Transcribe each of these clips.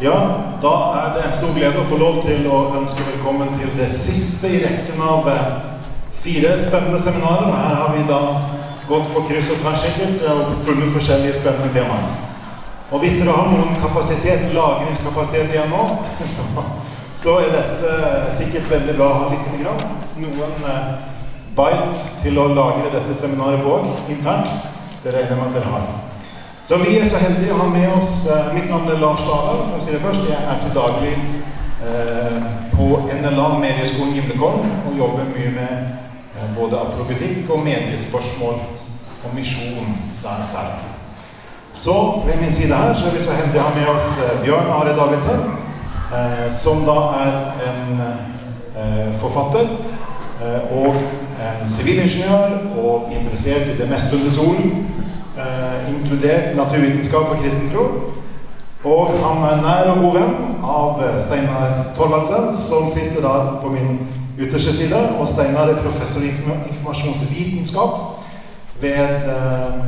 Ja, da er det en stor glede å få lov til å ønske velkommen til det siste i rekken av eh, fire spennende seminarer. Her har vi da gått på kryss og tvers sikkert og funnet forskjellige spennende temaer. Og hvis dere har noen kapasitet, lagringskapasitet igjen nå, så, så er dette sikkert veldig bra å ha lite grann. Noen eh, bite til å lagre dette seminaret på internt. Det regner jeg med at dere har. Så vi er så heldige å ha med oss eh, Mitt navn er Lars Dahl, for å si det først. Jeg er til daglig eh, på NLA Medieskolen Gimlekollen og jobber mye med eh, både apologetikk og mediespørsmål og misjon der særlig. Så ved min side her så er vi så heldige å ha med oss eh, Bjørn Are Davidsen, eh, som da er en eh, forfatter og en sivilingeniør og interessert i det meste under solen eh, inkludert naturvitenskap og kristen tro. Og han er nær og god venn av eh, Steinar Torvaldsen, som sitter da på min ytterste side. Og Steinar er professor i informasjonsvitenskap ved eh,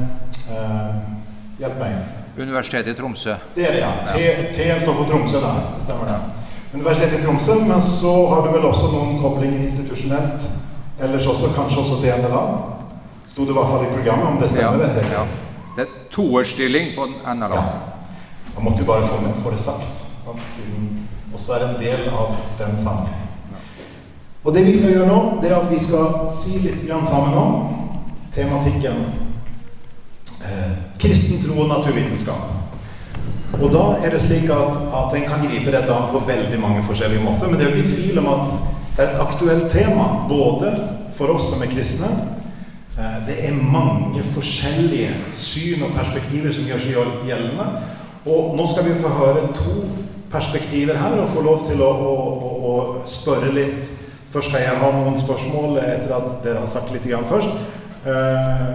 eh, Hjelp meg. Universitetet i Tromsø. Det er det, ja. T-en står for Tromsø da. Stemmer det. Universitetet i Tromsø, men så har du vel også noen koblinger institusjonelt ellers også, kanskje også til NLA? Sto det i hvert fall i programmet, om det stemmer, vet jeg ikke. Ja. Det er toårsstilling på NRA. Ja. Man måtte jo bare få, med, få det sagt. Og så er det en del av den sammenhengen. Og det vi skal gjøre nå, det er at vi skal si litt sammen om tematikken eh, kristen tro og naturvitenskap. Og da er det slik at, at en kan gripe dette an på veldig mange forskjellige måter. Men det er jo ikke tvil om at det er et aktuelt tema både for oss som er kristne, det er mange forskjellige syn og perspektiver som gjør seg gjeldende. Og nå skal vi få høre to perspektiver her og få lov til å, å, å, å spørre litt. Først skal jeg ha noen spørsmål etter at dere har sagt litt grann først. Eh,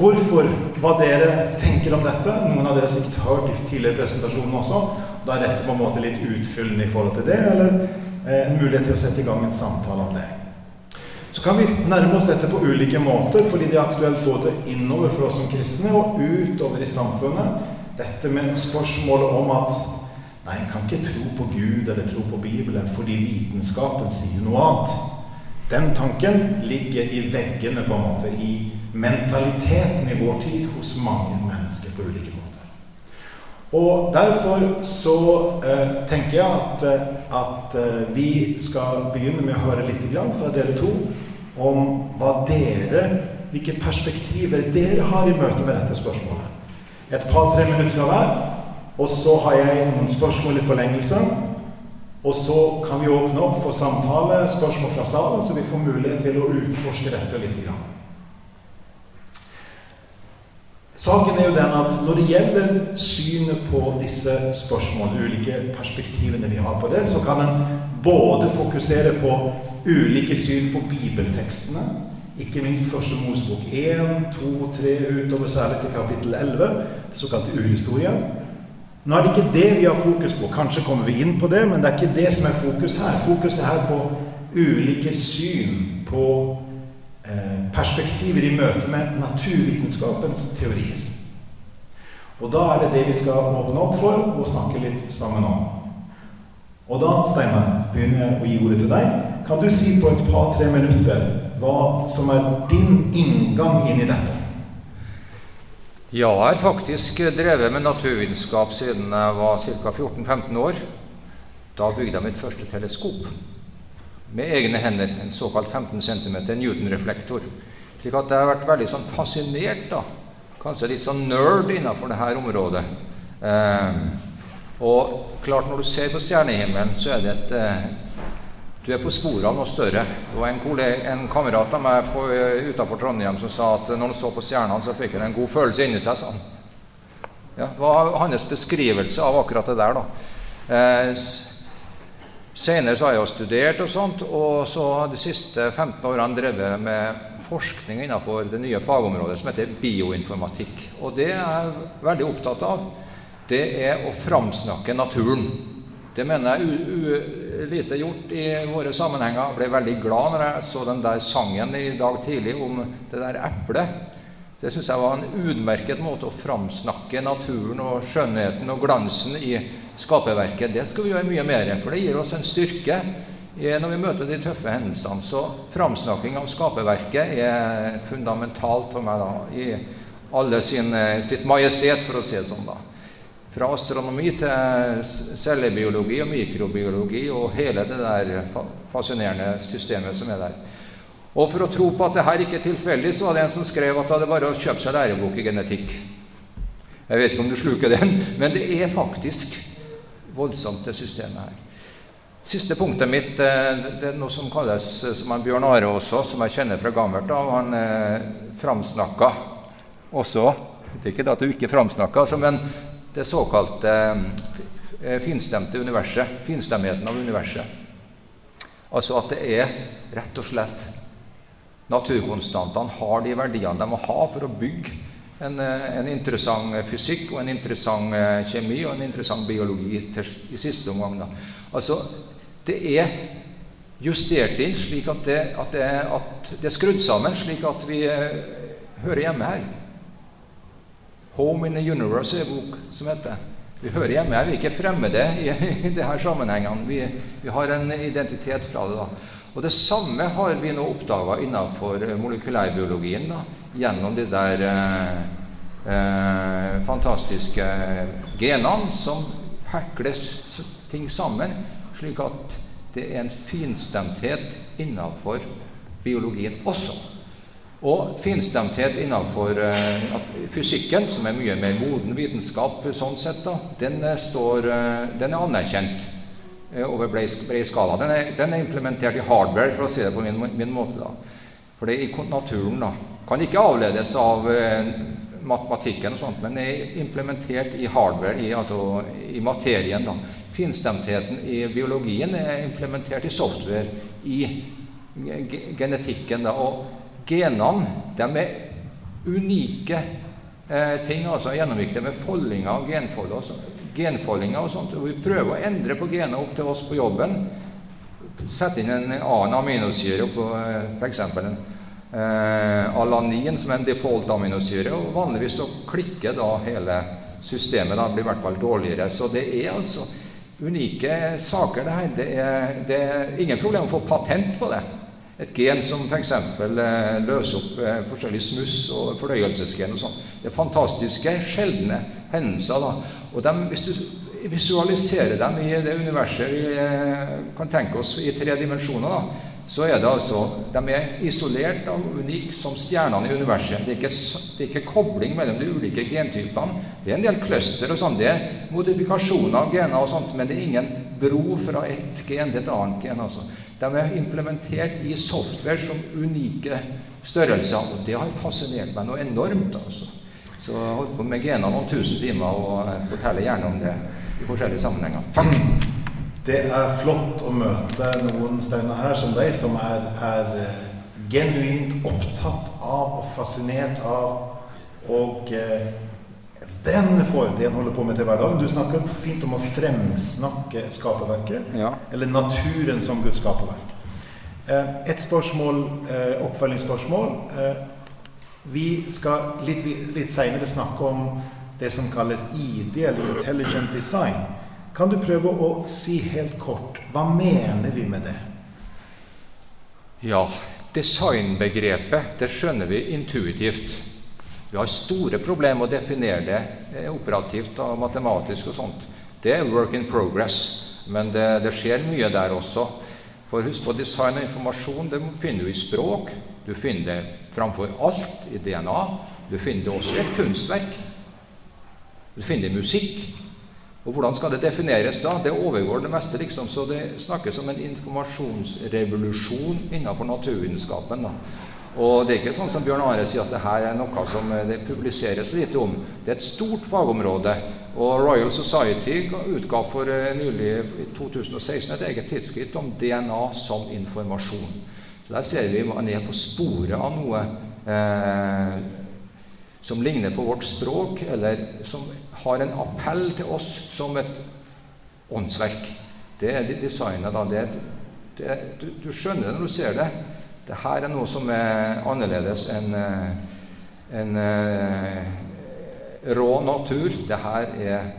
hvorfor hva dere tenker om dette. Noen av dere har sikkert hørt i tidligere presentasjonen også. Da er dette på en måte litt utfyllende i forhold til det, eller eh, en mulighet til å sette i gang en samtale om det. Så kan vi nærme oss dette på ulike måter, fordi det er aktuelt både innover for oss som kristne og utover i samfunnet. Dette med spørsmålet om at nei, en kan ikke tro på Gud eller tro på Bibelen fordi vitenskapen sier noe annet. Den tanken ligger i veggene, på en måte, i mentaliteten i vår tid hos mange mennesker på ulike måter. Og derfor så eh, tenker jeg at, eh, at eh, vi skal begynne med å høre litt fra dere to om hva dere, hvilke perspektiver dere har i møte med dette spørsmålet. Et par-tre minutter fra hver, og så har jeg noen spørsmål i forlengelse. Og så kan vi åpne opp for samtale, spørsmål fra salen, så vi får mulighet til å utforske dette litt. Grann. Saken er jo den at når det gjelder synet på disse spørsmålene, ulike perspektivene vi har på det, så kan en både fokusere på ulike syn på bibeltekstene. Ikke minst Første Mosebok 1, 2, 3, utover særlig til kapittel 11, såkalt urhistorie. Nå er det ikke det vi har fokus på. Kanskje kommer vi inn på det, men det er ikke det som er fokus her. Fokus er her på ulike syn på perspektiver i møte med naturvitenskapens teorier. Og da er det det vi skal åpne opp for og snakke litt sammen om. Og da, Steinar, begynner jeg å gi ordet til deg. Kan du si på et par-tre minutter hva som er din inngang inn i dette? Ja, jeg har faktisk drevet med naturvitenskap siden jeg var ca. 14-15 år. Da bygde jeg mitt første teleskop med egne hender, en såkalt 15 cm Newton-reflektor. Slik at jeg har vært veldig sånn fascinert, da. kanskje litt sånn nerd innenfor dette området. Eh, og klart, når du ser på stjernehimmelen, så er det et eh, du er på sporet av noe større. Det var en, kollega, en kamerat av meg på, uh, utenfor Trondheim som sa at når han så på stjernene, så fikk han en god følelse inni seg. Sånn. Ja, det var hans beskrivelse av akkurat det der. da. Eh, Senere så har jeg jo studert og sånt, og så har de siste 15 årene drevet med forskning innenfor det nye fagområdet som heter bioinformatikk. Og det jeg er veldig opptatt av, det er å framsnakke naturen. Det mener jeg lite gjort i våre sammenhenger. Jeg ble veldig glad når jeg så den der sangen i dag tidlig om det der eplet. Det syns jeg var en utmerket måte å framsnakke naturen og skjønnheten og glansen i skaperverket. Det skal vi gjøre mye mer, for det gir oss en styrke når vi møter de tøffe hendelsene. Så framsnakking av skaperverket er fundamentalt for meg da, i alle sin, sitt majestet, for å si det sånn. da. Fra astronomi til cellebiologi og mikrobiologi og hele det der fascinerende systemet som er der. Og for å tro på at det her ikke er tilfeldig, så var det en som skrev at det hadde bare å kjøpe seg lærebok i genetikk. Jeg vet ikke om du sluker den, men det er faktisk voldsomt, det systemet her. Siste punktet mitt eh, det er noe som kalles som han Bjørn Are også, som jeg kjenner fra gammelt av. Han eh, framsnakka også Det er ikke det at du ikke framsnakka, altså, men det såkalte eh, finstemte universet. Finstemmigheten av universet. Altså at det er rett og slett naturkonstantene har de verdiene de må ha for å bygge en, eh, en interessant fysikk og en interessant eh, kjemi og en interessant biologi til, i siste omgang. Da. Altså, det er justert inn slik at det, at, det, at det, er skrudd sammen slik at vi eh, hører hjemme her. 'Home in the Universe' er bok som heter. Vi hører hjemme her. Vi er ikke fremmede i, i disse sammenhengene. Vi, vi, har en identitet fra det. da. Og Det samme har vi nå oppdaga innenfor molekylærbiologien da, gjennom de der eh, eh, fantastiske genene som hekles ting sammen, slik at det er en finstemthet innenfor biologien også. Og finstemthet innenfor eh, fysikken, som er mye mer moden vitenskap, sånn sett, da, den, står, uh, den er anerkjent over brei skala. Den er, den er, implementert i hardware, for å si det på min, min måte. da. For det er i naturen. da. Kan ikke avledes av matematikken, og sånt, men er implementert i hardware, i, altså i materien. da. Finstemtheten i biologien er implementert i software, i genetikken. da, og Genene de er unike eh, ting, altså gjennomviklet med foldinger og genfolder. Altså, genfoldinger og sånt. Og vi prøver å endre på genene opp til oss på jobben. Sette inn en annen aminosyre eh, f.eks. en eh, alanin, som er en default aminosyre. Og vanligvis så klikker da hele systemet. Da blir i hvert fall dårligere. Så det er altså unike saker, det her. Det er, det er ingen problem å få patent på det. Et gen som f.eks. Eh, løser opp eh, forskjellig smuss og fordøyelsesgen og sånn. Det er fantastiske, sjeldne hendelser. da. Og dem, Hvis du visualiserer dem i det universet vi eh, kan tenke oss i tre dimensjoner, da, så er det altså De er isolert og unike som stjernene i universet. Det er, ikke, det er ikke kobling mellom de ulike gentypene. Det er en del cluster og sånn. Det er modifikasjoner av gener og sånt, men det er ingen bro fra ett gen til et annet gen. altså. De er implementert i software som unike størrelser. Og det har fascinert meg noe enormt. altså. Så jeg holdt på med gener noen tusen timer og forteller gjerne om det i forskjellige sammenhenger. Takk. Det er flott å møte noen Steinar her som deg, som er, er, eh, genuint opptatt av og fascinert av og eh, brenner for det en holder på med til hverdagen. Du snakker fint om å fremsnakke skaperverket, ja. eller naturen som Guds skaperverk. Eh, et spørsmål, eh, oppfølgingsspørsmål. Eh, vi skal litt, litt seinere snakke om det som kalles ID, eller Intelligent Design. Kan du prøve å si helt kort hva mener vi med det? Ja, designbegrepet det skjønner vi intuitivt. Vi har store problemer med å definere det eh, operativt og matematisk og sånt. Det er work in progress, men det, det skjer mye der også. For husk på design og informasjon det finner du i språk. Du finner det framfor alt i DNA. Du finner det også i et kunstverk. Du finner det i musikk. Og hvordan skal det defineres da? Det overgår det meste, liksom. Så det snakkes om en informasjonsrevolusjon innenfor naturvitenskapen. Og det er ikke sånn som Bjørn Are sier, at det her er noe som eh, det publiseres lite om. Det er et stort fagområde. Og Royal Society utga for eh, nylig i 2016 et eget tidsskritt om DNA som informasjon. Så Der ser vi man er på sporet av noe eh, som ligner på vårt språk, eller som har en appell til oss som et åndsverk. Det er de designet, da. Det, det, du, du skjønner det når du ser det. Det her er noe som er annerledes enn eh, en, eh, rå natur. Det her er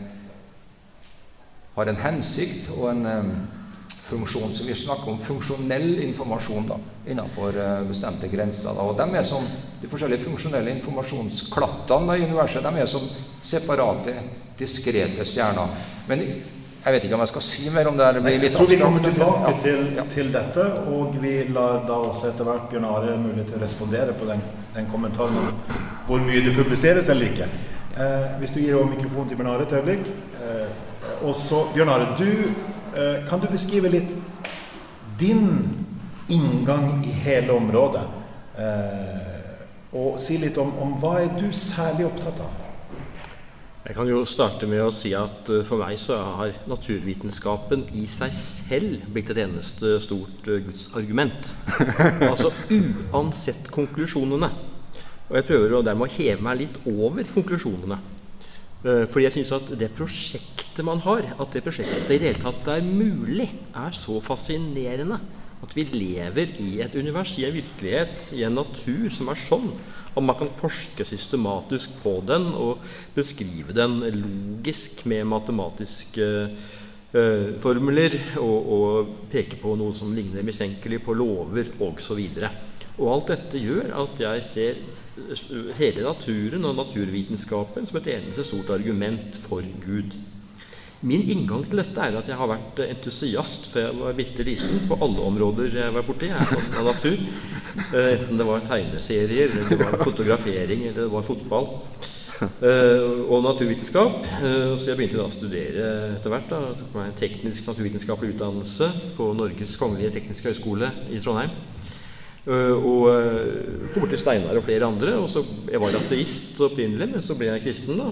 har en hensikt og en um, funksjon. Så vi snakker om funksjonell informasjon da, innenfor uh, bestemte grenser. Da. Og de, er som, de forskjellige funksjonelle informasjonsklattene i universet de er som separate, diskrete stjerner. Men jeg vet ikke om jeg skal si mer om det. det jeg tror vi kommer tilbake ja. til, til, dette, og vi lar da også etter hvert Bjørn Are mulighet til å respondere på den, den, kommentaren om hvor mye det publiseres eller ikke. Eh, hvis du gir over mikrofonen til Bjørn Are et øyeblikk. Eh, og så, Bjørn Are, du, eh, kan du beskrive litt din inngang i hele området? Eh, og si litt om, om hva er du særlig opptatt av? Jeg kan jo starte med å si at uh, for meg så har naturvitenskapen i seg selv blitt et eneste stort gudsargument. altså uansett konklusjonene. Og jeg prøver dermed å heve meg litt over konklusjonene. Uh, fordi jeg syns at det prosjektet man har, at det prosjektet i det hele tatt er mulig, er så fascinerende. At vi lever i et univers, i en virkelighet, i en natur som er sånn og man kan forske systematisk på den og beskrive den logisk med matematiske eh, formler og, og, peke på noe som ligner mistenkelig på lover osv. Og, og alt dette gjør at jeg ser hele naturen og naturvitenskapen som et eneste stort argument for Gud. Min inngang til dette er at jeg har vært entusiast før jeg var bitte liten på alle områder jeg var borti jeg sånn, av natur. Eh, enten det var tegneserier, eller det var fotografering, eller det var fotball. Uh, og naturvitenskap. Uh, så jeg begynte da å studere etter hvert. da, Jeg tok meg en teknisk naturvitenskapelig utdannelse på Norges kongelige tekniske høgskole i Trondheim. Uh, og kom bort til Steinar og flere andre. og så, Jeg var ateist opprinnelig, men så ble jeg kristen. da,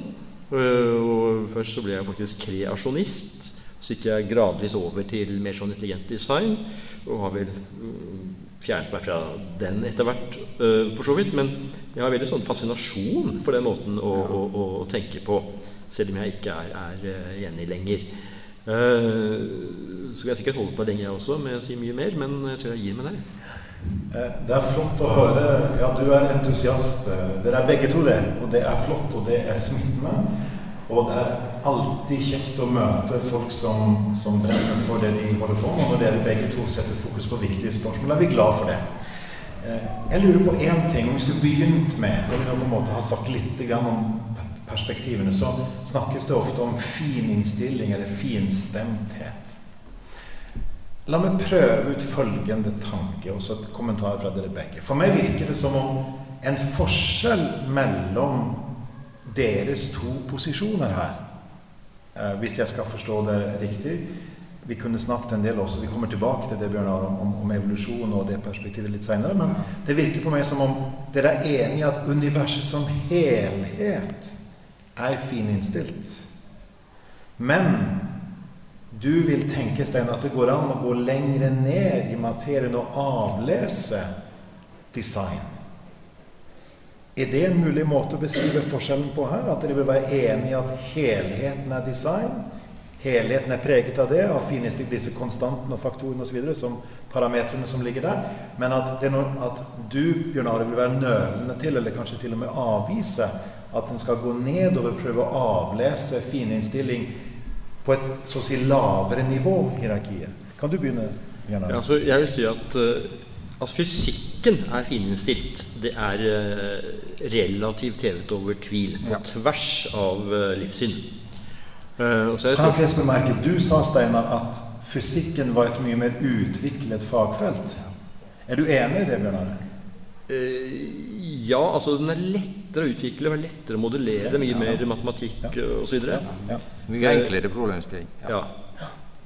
Eh, og først så ble jeg faktisk kreasjonist. Så gikk jeg gradvis over til mer sånn intelligent design. Og har vel mm, fjernet meg fra den etter hvert, for så vidt. Men jeg har veldig sånn fascinasjon for den måten å, å, å, tenke på, selv om jeg ikke er, er enig lenger. Så skal jeg sikkert holde på lenge, jeg også, med å si mye mer, men jeg tror jeg gir meg der. Det er flott å høre. Ja, du er entusiast. Dere er begge to det. Og det er flott, og det er smittende. Og det er alltid kjekt å møte folk som, som brenner for det de holder på med. Og når dere begge to setter fokus på viktige spørsmål, er vi glad for det. Eh, jeg lurer på én ting. Om vi skulle begynt med det vi på en måte har sagt litt om perspektivene, så snakkes det ofte om fin innstilling eller finstemthet. La meg prøve ut følgende tanke, og så et kommentar fra dere begge. For meg virker det som om en forskjell mellom deres to posisjoner her. Eh, hvis jeg skal forstå det riktig. Vi kunne snakket en del også, vi kommer tilbake til det Bjørnar, om, om, evolusjon og det perspektivet litt seinere. Men det virker på meg som om dere er enige i at universet som helhet er fininnstilt. Men du vil tenke, Stein, at det går an å gå lenger ned i materien og avlese design. Er det en mulig måte å beskrive forskjellen på her? At dere vil være enig i at helheten er design? Helheten er preget av det, og finnes ikke disse konstantene og faktorene osv. som parametrene som ligger der. Men at, noe, at du, Bjørn Are, vil være nølende til, eller kanskje til og med avvise, at en skal gå nedover, prøve å avlese fininnstilling på et så å si lavere nivå i hierarkiet. Kan du begynne, Bjørn Ja, altså, jeg vil si at, uh, at fysikken er fininnstilt det er uh, relativt hevet over tvil, på ja. tvers av uh, kan jeg spørre merke, du sa, Steinar, at fysikken var et mye mer utviklet fagfelt. Er du enig i det, Bjørnar? Uh, ja, altså den er lettere å utvikle, være er lettere å modellere, det er mye ja, mer matematikk ja. osv. Ja. Mye enklere problemstilling. Ja.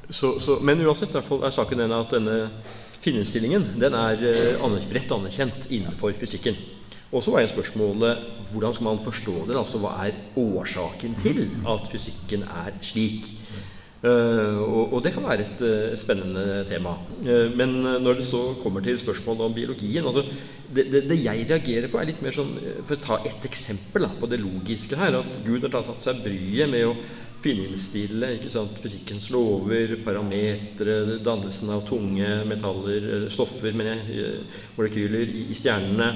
Så, så, men uansett er saken den at denne Finnestillingen den er eh, bredt anerkjent innenfor fysikken. Og så er spørsmålet hvordan skal man forstå det? altså Hva er årsaken til at fysikken er slik? Uh, og, det kan være et uh, spennende tema. Uh, men når det så kommer til spørsmålet om biologien altså det, det, det, jeg reagerer på, er litt mer sånn For å ta ett eksempel da, på det logiske her. At Gud har tatt seg bryet med å fininnstille ikke sant? fysikkens lover, parametere, dannelsen av tunge metaller, eh, stoffer, mener jeg, molekyler i stjernene,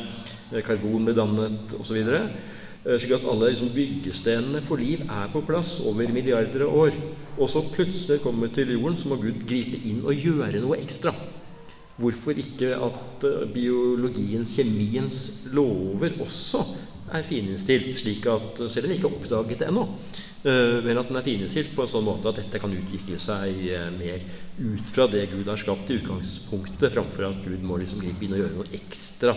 eh, karbon ble dannet osv. Eh, slik at alle liksom, byggestenene for liv er på plass over milliarder av år. Og så plutselig kommer vi til jorden, så må Gud gripe inn og gjøre noe ekstra. Hvorfor ikke at uh, biologiens, kjemiens lover også er fininnstilt, slik at selv om den ikke er oppdaget det ennå, men at den er fininnstilt på en sånn måte at dette kan utvikle seg mer ut fra det Gud har skapt i utgangspunktet, framfor at Gud må liksom gripe inn og gjøre noe ekstra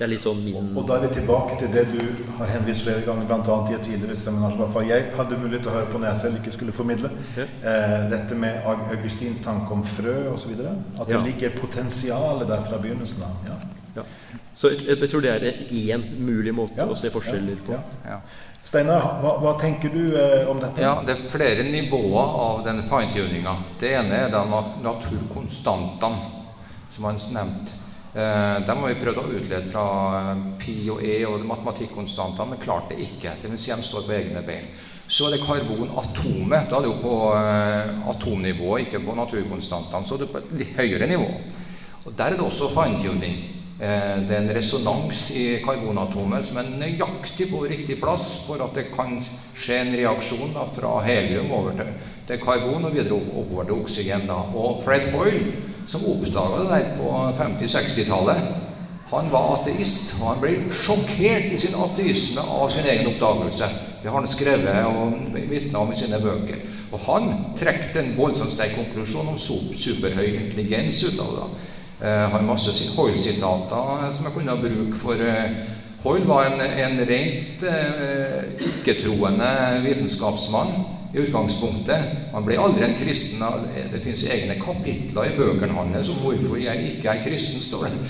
det er litt sånn min Og da er vi tilbake til det du har henvist flere ganger, bl.a. i et tidligere seminar. som jeg hadde mulighet til å høre på når jeg selv ikke skulle formidle. Ja. Eh, dette med Augustins tanke om frø osv. At det ja. ligger potensialet der fra begynnelsen av. Ja. ja. Så jeg, jeg, tror det er én mulig måte å se forskjeller på. Steinar, hva, hva, tenker du eh, om dette? Ja, Det er flere nivåer av denne fine-tuninga. Det ene er da naturkonstantene, som Hans nevnte. Eh, dem har vi prøvd å utlede fra eh, pi og e og matematikkonstanter, men klarte det ikke. Det vil si de står på egne bein. Så er det karbonatomet. Da er det jo på eh, atomnivå, ikke på naturkonstantene. Så er det på et litt høyere nivå. Og Der er det også fine-tuning. Det er en resonans i karbonatomet som er nøyaktig på riktig plass for at det kan skje en reaksjon da, fra helium over til, til karbon og videre oppover til oksygen. Da. Og Fred Boyle som oppdaga det der på 50-60-tallet. Han var ateist, og han ble sjokkert i sin ateisme av sin egen oppdagelse. Det har han skrevet og vitna om i sine bøker. Og han trakk en voldsomt sterk konklusjon om superhøy intelligens ut av det. Eh, har masse Hoyle-sitater som jeg kunne bruke for eh, Hoyle var en, en rent eh, ikke-troende vitenskapsmann i utgangspunktet. Han ble aldri en kristen. Det fins egne kapitler i bøkene hans om hvorfor jeg ikke er kristen, står det.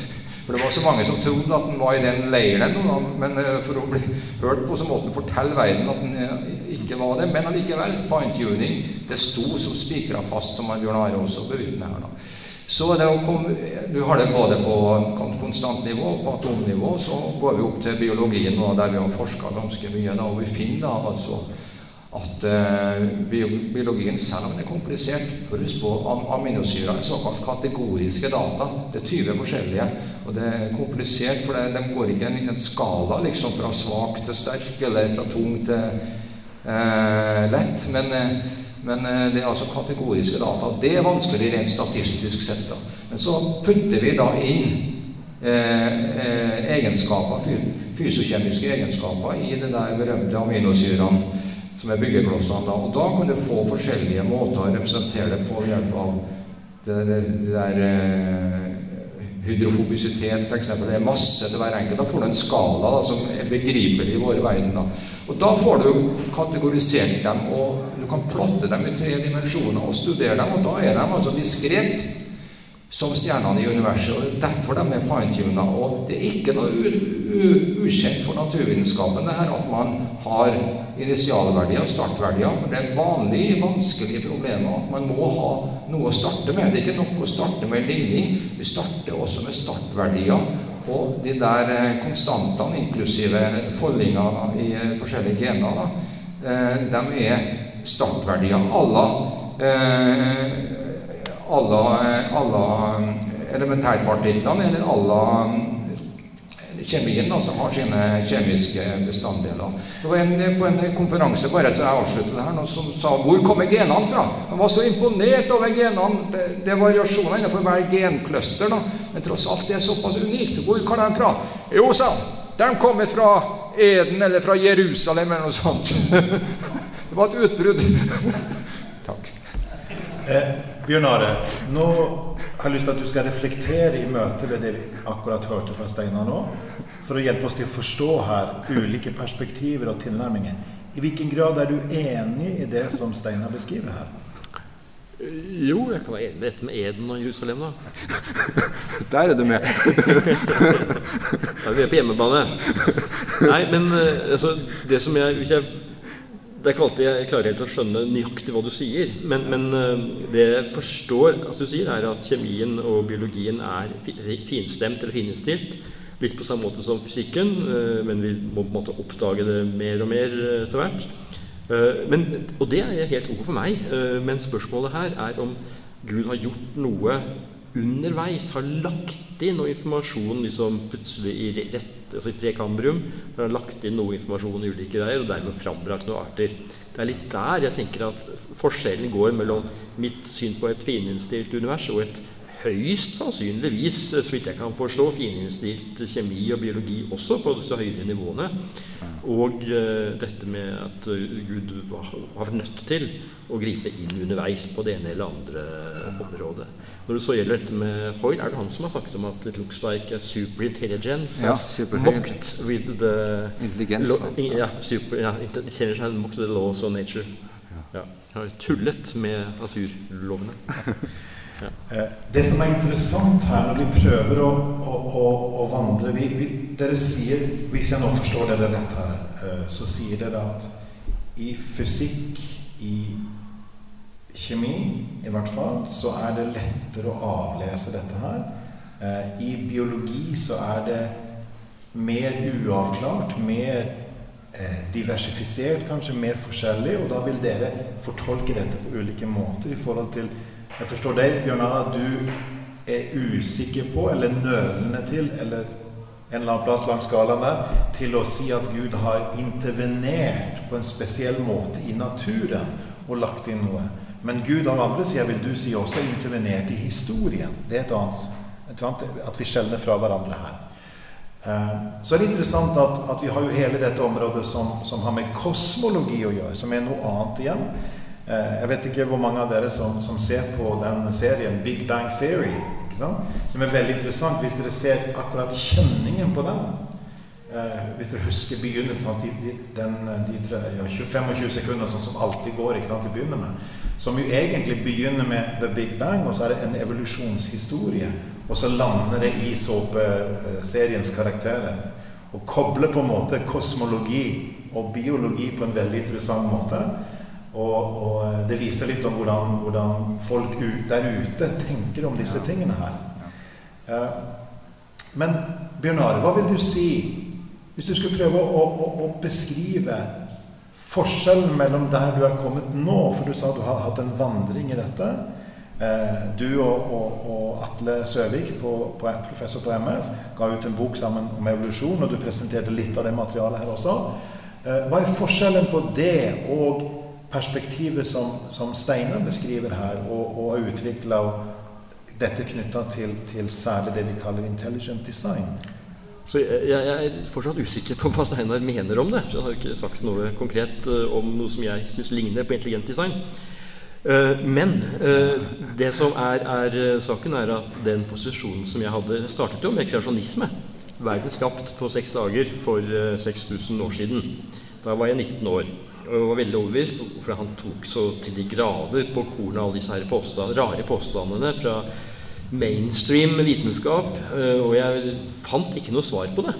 For det var så mange som trodde at han var i den leiren, men eh, for å bli hørt på, så måtte han fortelle verden at han eh, ikke var det. Men allikevel, fine-tuning, det sto som spikra fast, som Bjørn Are også bevitner her. da. Så komme, Du har det både på konstant nivå og på atomnivå. Så går vi opp til biologien, der vi har forska ganske mye. da, Og vi finner da altså at uh, biologien, selv om den er komplisert for Husk på aminosyrer, er såkalt kategoriske data. Det er 20 forskjellige. Og det er komplisert, for de går ikke i en skala liksom fra svak til sterk, eller fra tung til eh, lett. Men, uh, men det er altså kategoriske data. Det er vanskelig rent statistisk sett. da. Men så putter vi da inn egenskaper, fysiokjemiske egenskaper i det der berømte aminosyrene som er byggeklossene. Og da kan du få forskjellige måter å representere det på ved hjelp av det, det, det der eh, hydrofobisitet, f.eks. Det er masse til hver enkelt. Da får du en skala da, som er begripelig i vår verden. Da. Og da får du kategorisert dem, og du kan plotte dem i tre dimensjoner og studere dem, og da er de altså diskret som stjernene i universet. og Derfor de er fine-tuna. Og det er ikke noe ukjent for naturvitenskapen det her at man har initialverdier og startverdier. For det er vanlig vanskelige problemer at man må ha noe å starte med. Det er ikke nok å starte med ligning. Vi starter også med startverdier. Og de der eh, konstantene, inklusive foldinger i eh, forskjellige gener, eh, de er startverdier. Alle alle, alle elementærpartiklene, eller alle kjemien altså, har sine kjemiske bestanddeler. Det var en på en konferanse bare så jeg avsluttet det her, noen som sa 'Hvor kommer genene fra?' Han var så imponert over genene. Det, det er variasjoner innenfor hver gencluster, da. men tross alt det er såpass unikt. Hvor kommer de fra? Jo, sa han, de kommer fra Eden eller fra Jerusalem eller noe sånt. det var et utbrudd. Takk. Bjørn Are, nå har jeg lyst til at du skal reflektere i møte ved det vi akkurat hørte fra Steinar nå, for å hjelpe oss til å forstå her ulike perspektiver og tilnærminger. I hvilken grad er du enig i det som Steinar beskriver her? Jo, jeg kan være enig med dette med Eden og Jerusalem, da. Der er du med. da er vi på hjemmebane. Nei, men eh, altså, det som jeg, Hvis jeg det er ikke alltid jeg klarer helt å skjønne nøyaktig hva du sier. Men, men, eh, det jeg forstår at du sier, er at kjemien og biologien er finstemt eller fininnstilt. Litt på samme måte som fysikken, eh, men vi må på en måte oppdage det mer og mer eh, etter hvert. Men, og det er helt ok for meg. Men spørsmålet her er om Gud har gjort noe underveis har lagt inn noe informasjon liksom plutselig i rett, altså i prekambrium. Har lagt inn noe informasjon i ulike greier, og dermed frambrakt noen arter. Det er litt der jeg tenker at forskjellen går mellom mitt syn på et fininnstilt univers og et høyst sannsynligvis, så vidt jeg kan forstå, fininnstilt kjemi og biologi også på disse høyere nivåene. Og uh, dette med at Gud har vært nødt til å gripe inn underveis på det ene eller andre området. Når det så gjelder dette med Hoyle, er det han som har sagt om at it looks like a superintelligence Ja, superintelligence. mocked with the Intelligens, ja, super, ja, intelligence and mocked the laws of nature. Ja. Har tullet med naturlovene. Ja. Det som er interessant her når vi prøver å, å, å, å vandre vi, vi, Dere sier, hvis jeg nå forstår dere rett her, eh, så sier dere at i fysikk, i kjemi i hvert fall, så er det lettere å avlese dette her. Eh, I biologi så er det mer uavklart, mer eh, diversifisert, kanskje mer forskjellig, og da vil dere fortolke dette på ulike måter i forhold til Jeg forstår deg, Bjørnar, at du er usikker på, eller nølende til, eller en eller annen plass langs skalaen der, til å si at Gud har intervenert på en spesiell måte i naturen og lagt inn noe. Men Gud av andre sida vil du si også intervenert i historien. Det er et annet, et annet At vi skjelner fra hverandre her. Eh, Så er det interessant at, at vi har jo hele dette området som, som har med kosmologi å gjøre, som er noe annet igjen. Eh, Jeg vet ikke hvor mange av dere som, som ser på den serien Big Bang Theory, ikke sant? som er veldig interessant hvis dere ser akkurat kjenningen på den. Eh, hvis dere husker begynnelsen, de, de, den, de tre, ja, 25 sekunder sånn som alltid går ikke sant, til å begynne med, som jo egentlig begynner med The Big Bang, og så er det en evolusjonshistorie, og så lander det i såpeseriens karakterer. Og kobler på en måte kosmologi og biologi på en veldig interessant måte. Og, og det viser litt om hvordan, hvordan folk ut, der ute tenker om disse tingene her. Men Bjørn Are, hva vil du si hvis du skulle prøve å, å, å beskrive forskjellen mellom der du er kommet nå, for du sa du har hatt en vandring i dette. Eh, Du og, og, og Atle Søvik, på, på, professor på MF, ga ut en bok sammen om evolusjon, og du presenterte litt av det materialet her også. Eh, Hva er forskjellen på det og perspektivet som, som Steinar beskriver her, og, og har utvikla dette knytta til, til særlig det vi kaller intelligent design? Så jeg, jeg er fortsatt usikker på hva Steinar mener om det. Så han har ikke sagt noe konkret eh, om noe som jeg syns ligner på intelligent design. Eh, men eh, det som er, er saken, er at den posisjonen som jeg hadde startet jo med kreasjonisme Verden skapt på seks dager for eh, 6000 år siden. Da var jeg 19 år og var veldig overbevist, for han tok så til de grader på kornet alle disse her påstand, rare påstandene fra mainstream vitenskap, eh, og jeg fant ikke noe svar på det.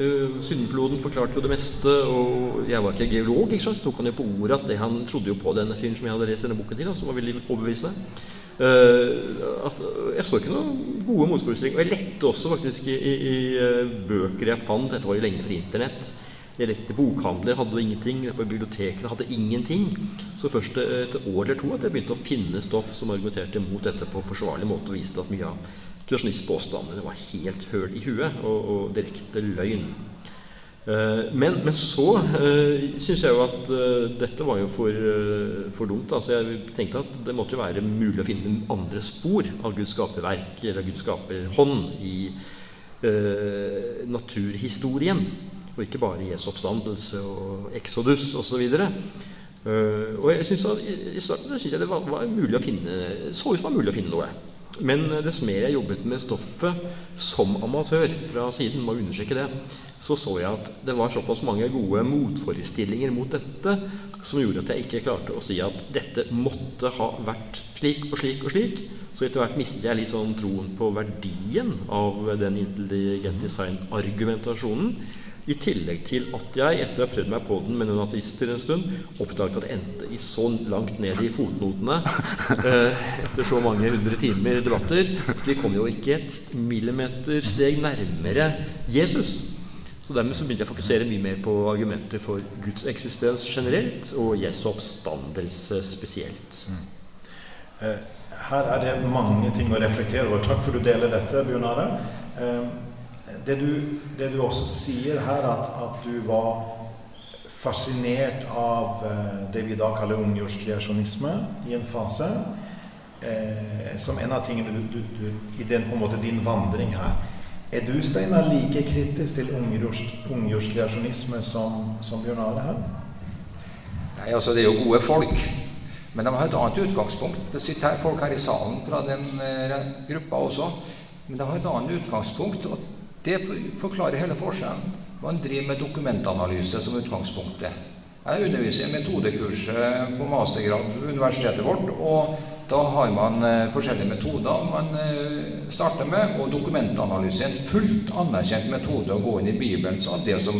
Eh, Syndfloden forklarte jo det meste, og jeg var ikke geolog. ikke sant? Så tok han jo på ordet at det han trodde jo på denne fyren som jeg hadde lest denne boken til, som var veldig overbevisende. Eh, at jeg så ikke noen gode motforestillinger. Og jeg lette også faktisk i, i, i bøker jeg fant. Dette var jo lenge før Internett. Jeg lette bokhandler, hadde ingenting. På bibliotekene hadde ingenting. Så først et år eller to at jeg begynte å finne stoff som argumenterte mot dette på forsvarlig måte, og viste at mye av kreasjonistpåstandene var helt høl i huet og, og direkte løgn. Eh, Men, men så uh, syns jeg jo at eh, dette var jo for, eh, for dumt. Altså jeg tenkte at det måtte jo være mulig å finne andre spor av Guds skaperverk eller Guds skaperhånd i eh, naturhistorien. Og ikke bare Jesu oppstandelse og Exodus osv. Uh, og jeg synes at, I starten synes jeg det var, var mulig å finne, så ut som var mulig å finne noe. Men eh, dess mer jeg jobbet med stoffet som amatør fra siden, må understreke det, så så jeg at det var såpass mange gode motforestillinger mot dette som gjorde at jeg ikke klarte å si at dette måtte ha vært slik og slik og slik. Så etter hvert mistet jeg litt sånn troen på verdien av den intelligent design-argumentasjonen. I tillegg til at jeg, etter å ha prøvd meg på den med noen ateister en stund, oppdaget at det endte i så langt ned i fotnotene eh, etter så mange hundre timer debatter. at vi kom jo ikke et millimetersteg nærmere Jesus. Så dermed så begynte jeg å fokusere mye mer på argumenter for Guds eksistens generelt og Jesu oppstandelse spesielt. Eh, her er det mange ting å reflektere over. Takk for du deler dette, Bjørn Are. Det, det, du også sier her, at, at du var fascinert av eh, det vi da kaller ungjordskreasjonisme i en fase. Eh, som en av tingene du, du, du, i den, på en måte, din vandring her. Er du Steinar, like kritisk til ungjordskreasjonisme som, som Bjørn Are her? Nei, altså Det er jo gode folk. Men de har et annet utgangspunkt. Det sitter her folk her i salen fra den eh, gruppa også. Men de har et annet utgangspunkt, og det forklarer hele forskjellen. Man driver med dokumentanalyse som utgangspunktet. Jeg underviser i metodekurset på mastergrad ved universitetet vårt. og Da har man eh, forskjellige metoder man eh, starter med. Og dokumentanalyse er en fullt anerkjent metode å gå inn i Bibelen andel som,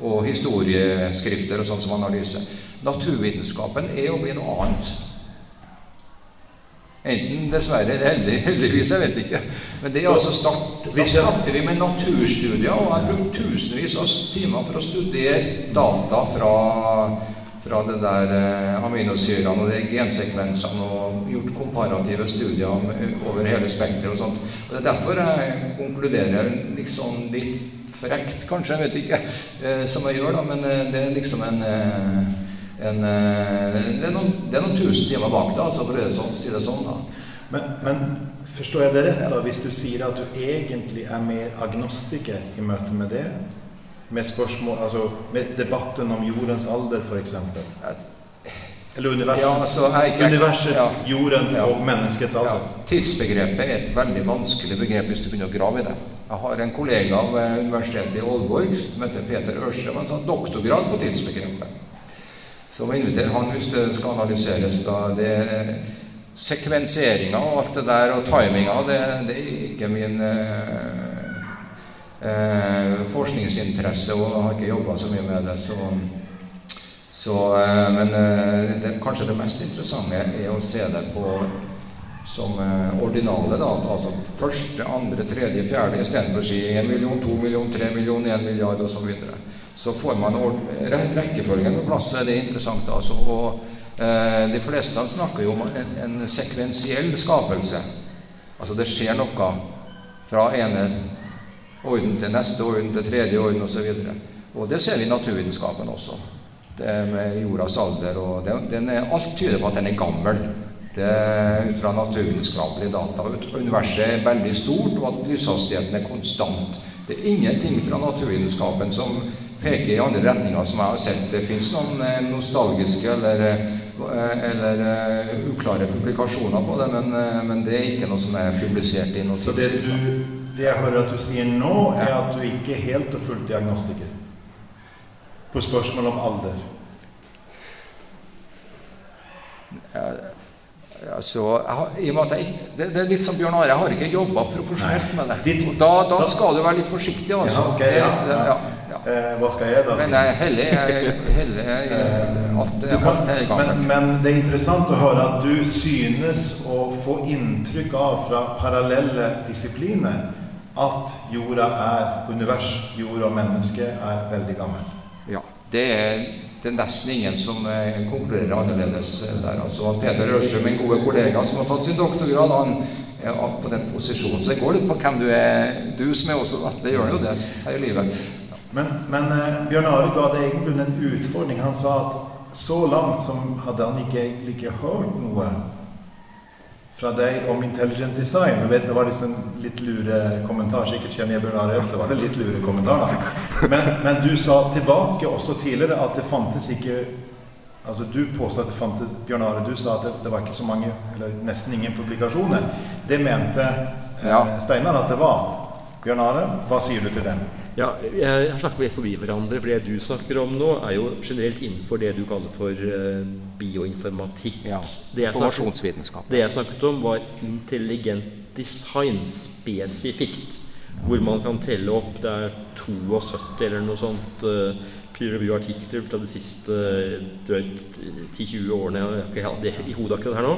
og historieskrifter og sånn som analyse. Naturvitenskapen er å bli noe annet. Enten dessverre eller heldig, heldigvis, jeg vet ikke. Men det er altså start, da starter vi med naturstudier, og har brukt tusenvis av timer for å studere data fra, fra det der eh, aminosyrene og de gensekvensene, og gjort komparative studier over hele spekteret og sånt. Og Det er derfor jeg konkluderer liksom litt frekt, kanskje, jeg vet ikke, eh, som jeg gjør, da, men eh, det er liksom en eh, en, eh, det, er noen, det, er noen, tusen timer bak det, altså, for å si det sånn. da. Men, men, forstår jeg det rett da, hvis du sier at du egentlig er mer agnostiker i møte med det? Med spørsmål, altså med debatten om jordens alder, f.eks.? Eller universets, ja, altså, ikke, universets ja, jordens ja, og menneskets alder? Tidsbegrepet er et veldig vanskelig begrep hvis du begynner å grave i det. Jeg har en kollega ved Universitetet i Aalborg som heter Peter Ørse, som har tatt doktorgrad på tidsbegrepet. Så må invitere han hvis det skal analyseres. da, det Sekvenseringa og alt det der, og timinga, det, det er ikke min eh, eh, forskningsinteresse, og jeg har ikke jobba så mye med det. Så, så eh, men eh, det, kanskje det mest interessante er å se det på som eh, ordinale. da, altså Første, andre, tredje, fjerde istedenfor å si 1 million, 2 million, 3 million, 1 milliard osv så får man rekkefølgen på plass, så er det interessant. Altså. Og eh, De fleste snakker jo om en, en, sekvensiell skapelse. Altså det skjer noe fra ene orden til neste orden til tredje orden osv. Og, og det ser vi i naturvitenskapen også. Det med jordas alder. og det, den er, Alt tyder på at den er gammel. Det ut fra naturvitenskapelige data. Universet er veldig stort, og at lyshastigheten er konstant. Det er ingenting fra naturvitenskapen som peker i andre retninger, som jeg har sett. Det fins noen eh, nostalgiske eller, eh, eller uh, uklare publikasjoner på det, men, men, det er ikke noe som er publisert i noe Så det, du, det jeg hører at du sier nå, er at du ikke er helt og fullt diagnostiker på spørsmål om alder? Ja, Altså, jeg, jeg, det, det, er litt som Bjørn Are, jeg har ikke jobba profesjonelt med det. Da, da, skal du være litt forsiktig. Altså. Ja, okay, ja, ja. Eh, hva skal jeg da si? Men Helle eh, alt, alt er men, men det er interessant å høre at du synes å få inntrykk av fra parallelle disipliner at jorda er univers, jorda og menneske er veldig gammel. Ja, det er det er nesten ingen som konkurrerer konkluderer annerledes eh, der. Altså, Peder Ørse, min gode kollega som har tatt sin doktorgrad, han på den posisjonen. Så det går litt på hvem du er, du som er også. Det gjør jo det her i livet. Men, men eh, Bjørn Are ga det egentlig en utfordring. Han sa at så langt som hadde han ikke egentlig ikke hørt noe fra deg om intelligent design. Jeg vet, det var liksom litt lure kommentar. Sikkert kjenner jeg Bjørn Arild, så var det litt lure kommentar. da. Men, men, du sa tilbake også tidligere at det fantes ikke Altså Du påstod at det fantes Bjørn Are, du sa at det, det, var ikke så mange, eller nesten ingen publikasjoner. Det mente eh. Steinar at det var. Bjørn Are, hva sier du til det? Ja, jeg har snakket litt forbi hverandre, for det du snakker om nå, er jo generelt innenfor det du kaller for uh, bioinformatikk. Ja, Informasjonsvitenskap. Det jeg snakket om, var intelligent design spesifikt. Hvor man kan telle opp det er 72 eller noe sånt uh, peer review-artikler fra de siste 10-20 årene. Jeg har ikke det i hodet akkurat her nå.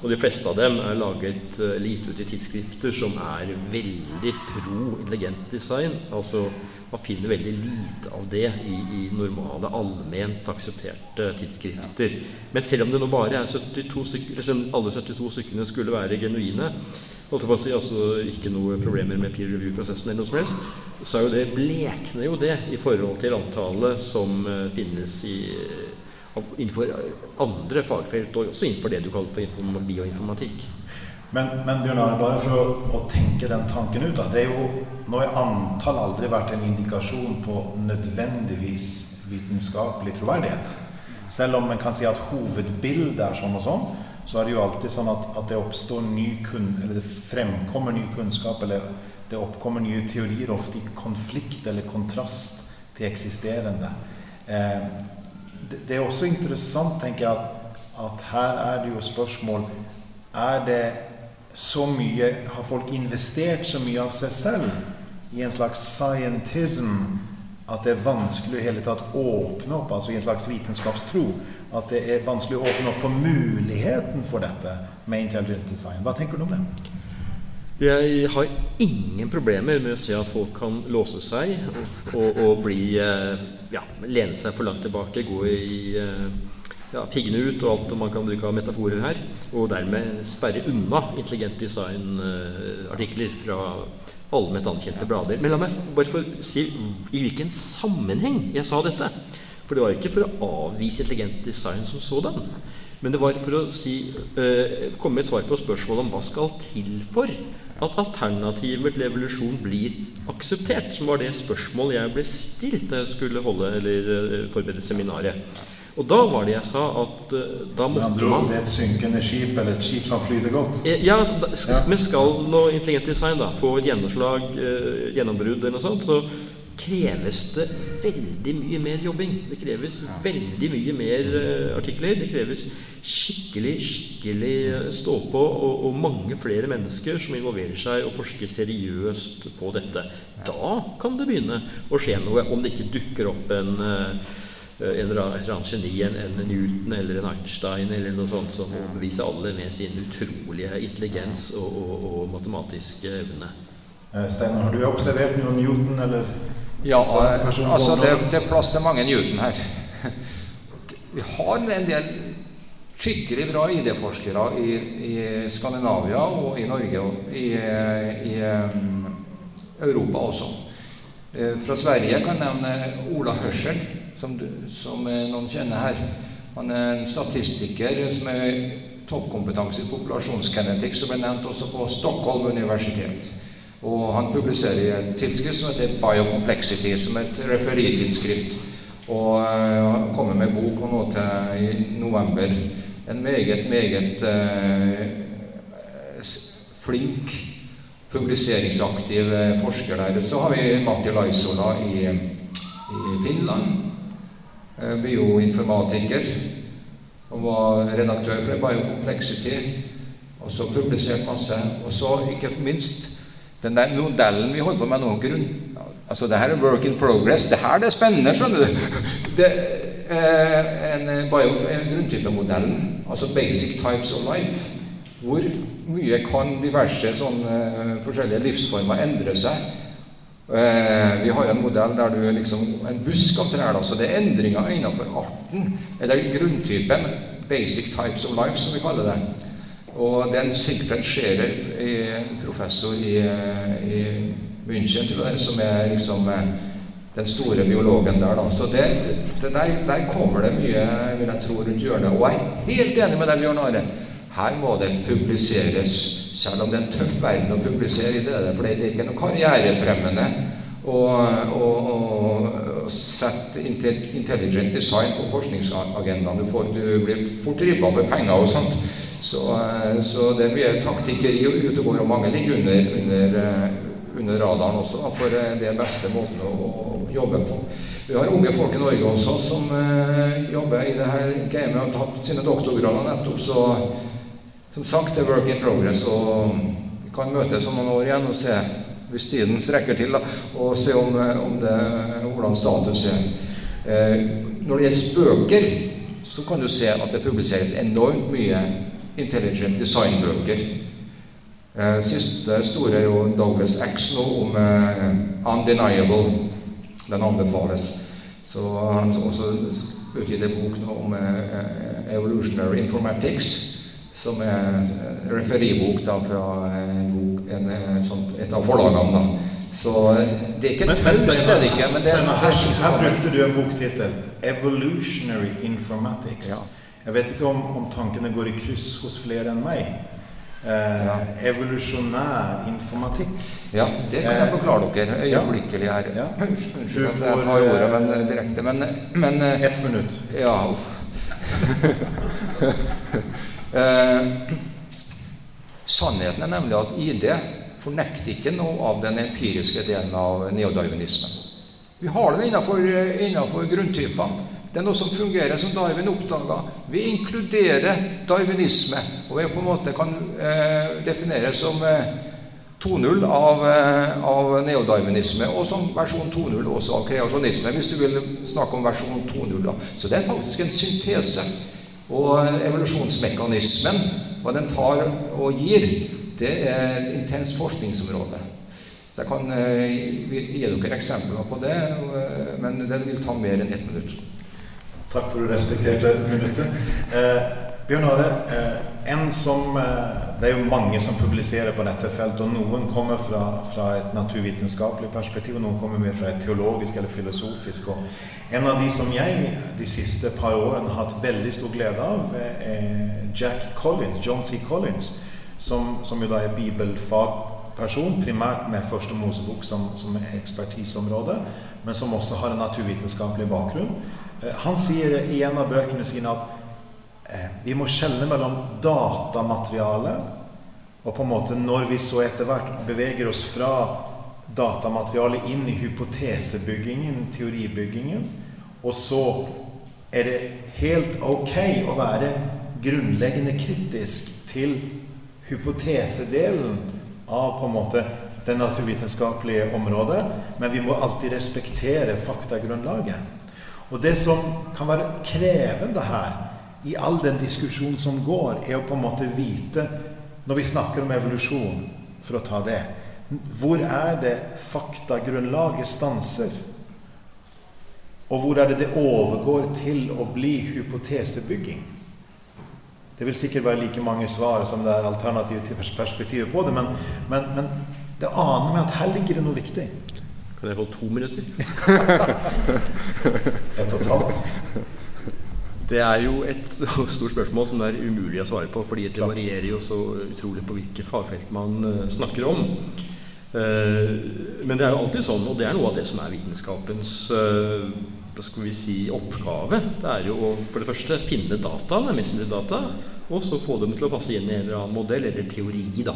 Og de fleste av dem er laget eller gitt ut i tidsskrifter som er veldig pro intelligent design. Altså man finner veldig lite av det i, i normale, allment aksepterte tidsskrifter. Men selv om det nå bare er 72 stykker, alle 72 stykkene skulle være genuine, holdt jeg på å si, altså ikke noe problemer med peer review-prosessen, eller noe som helst, så er jo det, blekner jo det i forhold til antallet som uh, finnes i, innenfor andre fagfelt, og også innenfor det du kaller for bioinformatikk. Men, men Bjørnar, bare for å, å, tenke den tanken ut da, det er jo, Nå har antall aldri vært en indikasjon på nødvendigvis vitenskapelig troverdighet. Selv om man kan si at hovedbildet er sånn og sånn, så er det jo alltid sånn at, at det oppstår ny kun, eller det fremkommer ny kunnskap, eller det oppkommer nye teorier, ofte i konflikt eller kontrast til eksisterende. Eh, det, det, er også interessant, tenker jeg, at, at her er det jo spørsmål Er det så mye Har folk investert så mye av seg selv i en slags scientism at det er vanskelig i hele tatt åpne opp, altså i en slags vitenskapstro, at det er vanskelig å åpne opp for muligheten for dette med intelligent design. Hva tenker du om det? Jeg har ingen problemer med å se at folk kan låse seg og, og, bli eh, ja, lene seg for langt tilbake, gå i eh, ja, piggene ut og alt man kan bruke av metaforer her, og dermed sperre unna intelligent design-artikler fra allment anerkjente blader. Men la meg bare få si i hvilken sammenheng jeg sa dette. For det var ikke for å avvise intelligent design som sådan. Men det var for å si, eh, komme med et svar på spørsmålet om hva skal til for at alternativer til evolusjon blir akseptert, som var det spørsmålet jeg ble stilt da jeg skulle holde eller eh, forberede seminaret. Og da var det jeg sa at uh, da måtte man Det er et synkende skip, eller et skip som flyter godt? Eh, ja, altså, ja. skal nå intelligent design da, få et gjennomslag, uh, gjennombrudd eller noe sånt, så kreves det veldig mye mer jobbing. Det kreves ja. veldig mye mer uh, artikler. Det kreves skikkelig, skikkelig stå på og, og, mange flere mennesker som involverer seg og forsker seriøst på dette. Da kan det begynne å skje noe, om det ikke dukker opp en Eh, en eller annen geni, en, en Newton eller en Einstein eller noe sånt som overbeviser alle med sin utrolige intelligens og, og, og matematiske evne. Eh, Steinar, har du observert noen Newton eller Ja, altså det, det, er plass til mange Newton her. Vi har en del skikkelig bra ID-forskere i, i, Skandinavia og i Norge og i, i um, Europa også. Eh, fra Sverige kan jeg nevne Ola Hørsel som, du, som noen kjenner her. Han er en statistiker som er toppkompetanse i populasjonsgenetikk, som ble nevnt også på Stockholm universitet. Og han publiserer i et tidsskrift som heter Biocomplexity, som er et referitidsskrift. Og han kommer med bok og nå til i november. En meget, meget eh, flink, publiseringsaktiv uh, forsker der. Så har vi Matti Laisola i, i Finland Eh, bioinformatiker og var redaktør for Biocomplexity. Og så publisert masse. Og så, ikke minst, den der modellen vi holder på med nå grunn, Altså, det her er work in progress. Det her det er spennende, skjønner du. Det er en, bio, en grunntypemodell, altså basic types of life. Hvor mye kan diverse sånne forskjellige livsformer endre seg Eh, vi har en modell der du liksom En busk av trær, så det er endringer innenfor arten, eller grunntypen. Basic types of life, som vi kaller det. Og det er en Sigfred Scherer, professor i, i München, tror jeg, som er liksom eh, den store biologen der. da. Så det, det der, der, kommer det mye vil jeg tro, rundt hjørnet. Og jeg er helt enig med deg, Bjørn Are. Her må det publiseres selv om det er en tøff verden å publisere i det, det er ikke noe karrierefremmende å, å, å sette intelligent design på forskningsagendaen. Du, får, du blir fort ribba for penger og sånt. Så, så, det er mye taktikkeri og går, og mange ligger under, under, under radaren også, for det er beste måten å, å, jobbe på. Vi har unge folk i Norge også som uh, jobber i det her gamet og har tatt sine doktorgrader nettopp, så som sagt, det er work in progress, og vi kan møtes om noen år igjen og se, hvis tiden strekker til, da, og se om, om det, hvordan status er. Når det gjelder bøker, så kan du se at det publiseres enormt mye intelligent design-bøker. Siste store er jo Douglas X nå om 'Undeniable'. Den anbefales. Så han har også utgitt en bok nå om Evolutionary Informatics som er referibok da, fra en bok, en, sånt, et av forlagene. da. Så det er ikke Men- men taus, det ikke. Men det, Steiner, her, her brukte du en boktittel. 'Evolutionary Informatics'. Ja. Jeg vet ikke om, om tankene går i kryss hos flere enn meg. Eh, Ja. Evolusjonær informatikk. Ja, det kan jeg Eh, forklare dere øyeblikkelig her. Ja. Unnskyld at jeg tar ordet eh, men, eh, direkte, men, men eh, Ett minutt. Ja, uff. eh, sannheten er nemlig at ID fornekter ikke noe av den empiriske delen av neodarwinismen. Vi har den innenfor, innenfor grunntypene. Det er noe som fungerer som Darwin oppdaga. Vi inkluderer darwinisme, og vi på en måte kan eh, definere som eh, 2.0 av, eh, av neodarwinisme, og som versjon 2.0 også av kreasjonisme, hvis du vil snakke om versjon 2.0. da. Så det er faktisk en syntese. Og evolusjonsmekanismen, hva den tar og gir, det er et intenst forskningsområde. Så jeg kan eh, gi dere eksempler på det, eh, men det vil ta mer enn ett minutt. Takk for du respekterte minuttet. Eh, Bjørn Are, eh, en som, eh, det er jo mange som publiserer på dette feltet, og noen kommer fra, fra et naturvitenskapelig perspektiv, og noen kommer mer fra et teologisk eller filosofisk. Og en av de som jeg de siste par årene har hatt veldig stor glede av, er Jack Collins, John C. Collins, som, som jo da er bibelfagperson, primært med Første Mosebok som, som ekspertiseområde, men som også har en naturvitenskapelig bakgrunn. Eh, Han sier i en av bøkene sine at eh, vi må skjelne mellom datamateriale og på en måte når vi så etter hvert beveger oss fra datamaterialet inn i hypotesebyggingen, teoribyggingen, og så er det helt ok å være grunnleggende kritisk til hypotesedelen av på en måte det naturvitenskapelige området, men vi må alltid respektere faktagrunnlaget. Og det som kan være krevende her, i all den diskusjonen som går, er å på en måte vite, når vi snakker om evolusjon, for å ta det, hvor er det faktagrunnlaget stanser? Og hvor er det det overgår til å bli hypotesebygging? Det vil sikkert være like mange svar som det er alternative perspektiver på det, men, men, men det aner meg at her ligger det noe viktig. Kan jeg få to minutter? Ett og et halvt. Det er jo et stort spørsmål som det er umulig å svare på, fordi det varierer jo så utrolig på hvilke fagfelt man eh, snakker om. Eh, Men det er jo alltid sånn, og det er noe av det som er vitenskapens eh, hva skal vi si, oppgave. Det er jo å for det første finne data, mest mulig data, og så få dem til å passe inn i en eller annen modell eller teori. da.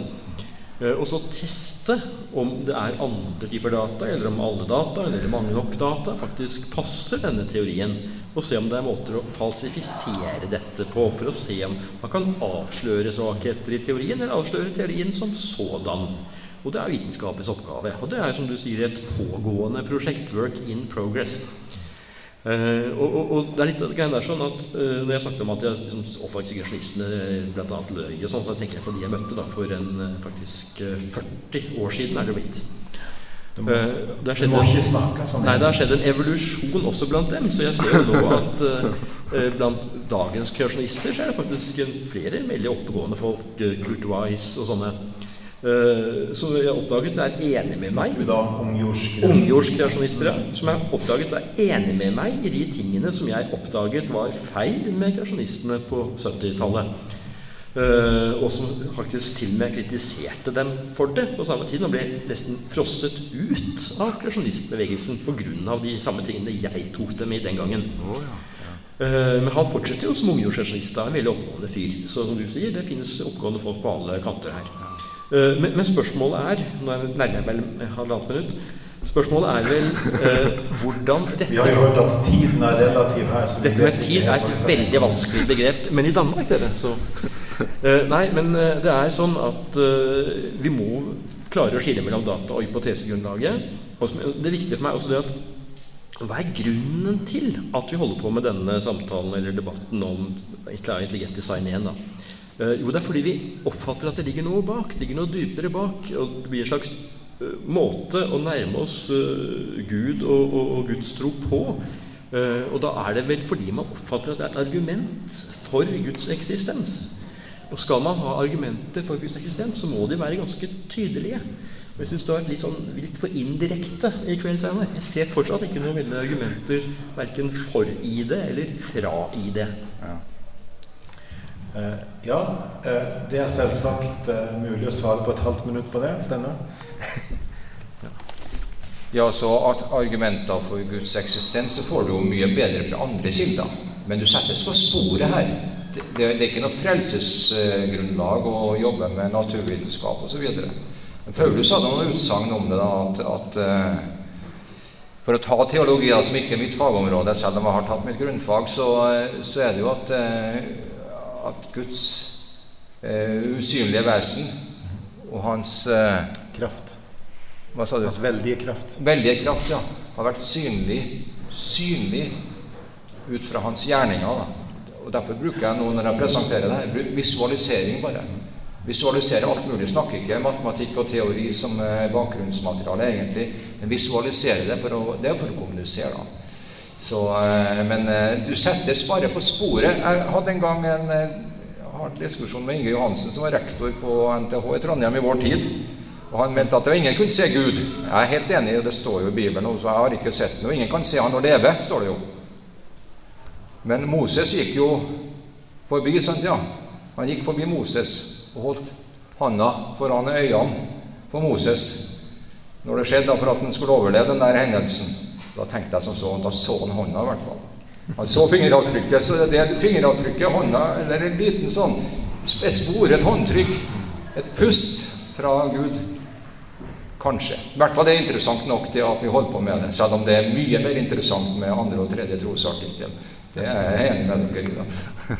Og så teste om det er andre typer data, eller om alle data, eller mange nok data, faktisk passer denne teorien. Og se om det er måter å falsifisere dette på, for å se om man kan avsløre svakheter i teorien, eller avsløre teorien som sådan. Og det er vitenskapens oppgave. Og det er som du sier et pågående prosjekt. Work in progress. Eh, og, og, og det er litt det der sånn at eh, Når jeg snakket om at jeg liksom, oppdaget segregasjonistene bl.a. løy og sånn, så tenker jeg på de jeg møtte da for en eh, faktisk eh, 40 år siden er det blitt. Du må, Eh, det du må en- ikke snakke sånn. Nei, det har skjedd en evolusjon også blant dem. Så jeg ser jo nå at eh, eh, blant dagens kreasjonister så er det faktisk en flere veldig oppegående folk, eh, Kurt Weiss og sånne, eh, som jeg oppdaget er enig med meg. Snakker vi da om Ungjordskreasjonister, ja, som jeg oppdaget er enig med meg i de tingene som jeg oppdaget var feil med kreasjonistene på 70-tallet. Eh, og som faktisk til og med kritiserte dem for det på samme tid. Og ble nesten frosset ut av kreasjonistbevegelsen pga. de samme tingene jeg tok dem i den gangen. Eh, men han fortsetter jo som ungjordskreasjonist. En veldig oppegående fyr. Så som du sier, det finnes oppegående folk på alle kanter her. Eh, men, men spørsmålet er Nå er jeg nærmere halvannet minutt. Spørsmålet er vel eh, hvordan dette Vi har jo hørt at tiden er relativ her. Så dette med tid er et veldig vanskelig begrep, men i Danmark, dere, så Eh, Nei, men eh, det er sånn at eh, vi må klare å skille mellom data og hypotesegrunnlaget. Og Det er viktig for meg også det at hva er grunnen til at vi holder på med denne samtalen eller debatten om intelligent design igjen? da? Uh, jo, det er fordi vi oppfatter at det ligger noe bak. Det ligger noe dypere bak. og Det blir en slags måte å nærme oss uh, Gud og, og, og Guds tro på. og da er det vel fordi man oppfatter at det er et argument for Guds eksistens. Og skal man ha argumenter for Guds eksistens, så må de være ganske tydelige. Og jeg syns du har vært litt, sånn, litt for indirekte i kveld, Einar. Jeg ser fortsatt ikke noen veldige argumenter verken for i det eller fra i det. Ja, uh, ja det er selvsagt mulig å svare på et halvt minutt på det. Stemmer? Ja, så at argumenter for Guds eksistens får du jo mye bedre fra andre kilder. Men du settes på sporet her. Det, det, er ikke noe frelsesgrunnlag å jobbe med naturvitenskap osv. Paulus hadde noen utsagn om det. da, at, at uh, For å ta teologi, da, som ikke er mitt fagområde, selv om jeg har tatt mitt grunnfag, så, så er det jo at, uh, at Guds uh, usynlige vesen og hans Kraft. Hva sa du? Hans veldige kraft. Veldige kraft, ja. Har vært synlig, synlig ut fra hans gjerninger. da. Og Derfor bruker jeg nå når jeg presenterer det her, visualisering bare visualisere alt mulig. Snakker ikke matematikk og teori som bakgrunnsmateriale, egentlig. Men visualisere det, for å, det er for å kommunisere. da. Så, eh, men eh, du settes bare på sporet. Jeg hadde en gang en hardt eh, diskusjon med Inge Johansen, som var rektor på NTH i Trondheim i vår tid. Og Han mente at ingen kunne se Gud. Jeg er helt enig, og det står jo i Bibelen. så jeg har ikke sett noe. Ingen kan se han og leve, står det jo. Men Moses gikk jo forbi, sant, ja. Han gikk forbi Moses og holdt handa foran øynene for Moses når det skjedde, for at han skulle overleve den der hendelsen. Da tenkte jeg som så, da så han hånda i hvert fall. Han så fingeravtrykket. Så det er fingeravtrykket, hånda, eller en liten sånn et spor, et håndtrykk, et pust fra Gud. Kanskje. I hvert fall det er interessant nok til at vi holder på med det, selv om det er mye mer interessant med andre og tredje trosartikkel. Det er jeg enig med dere i. da.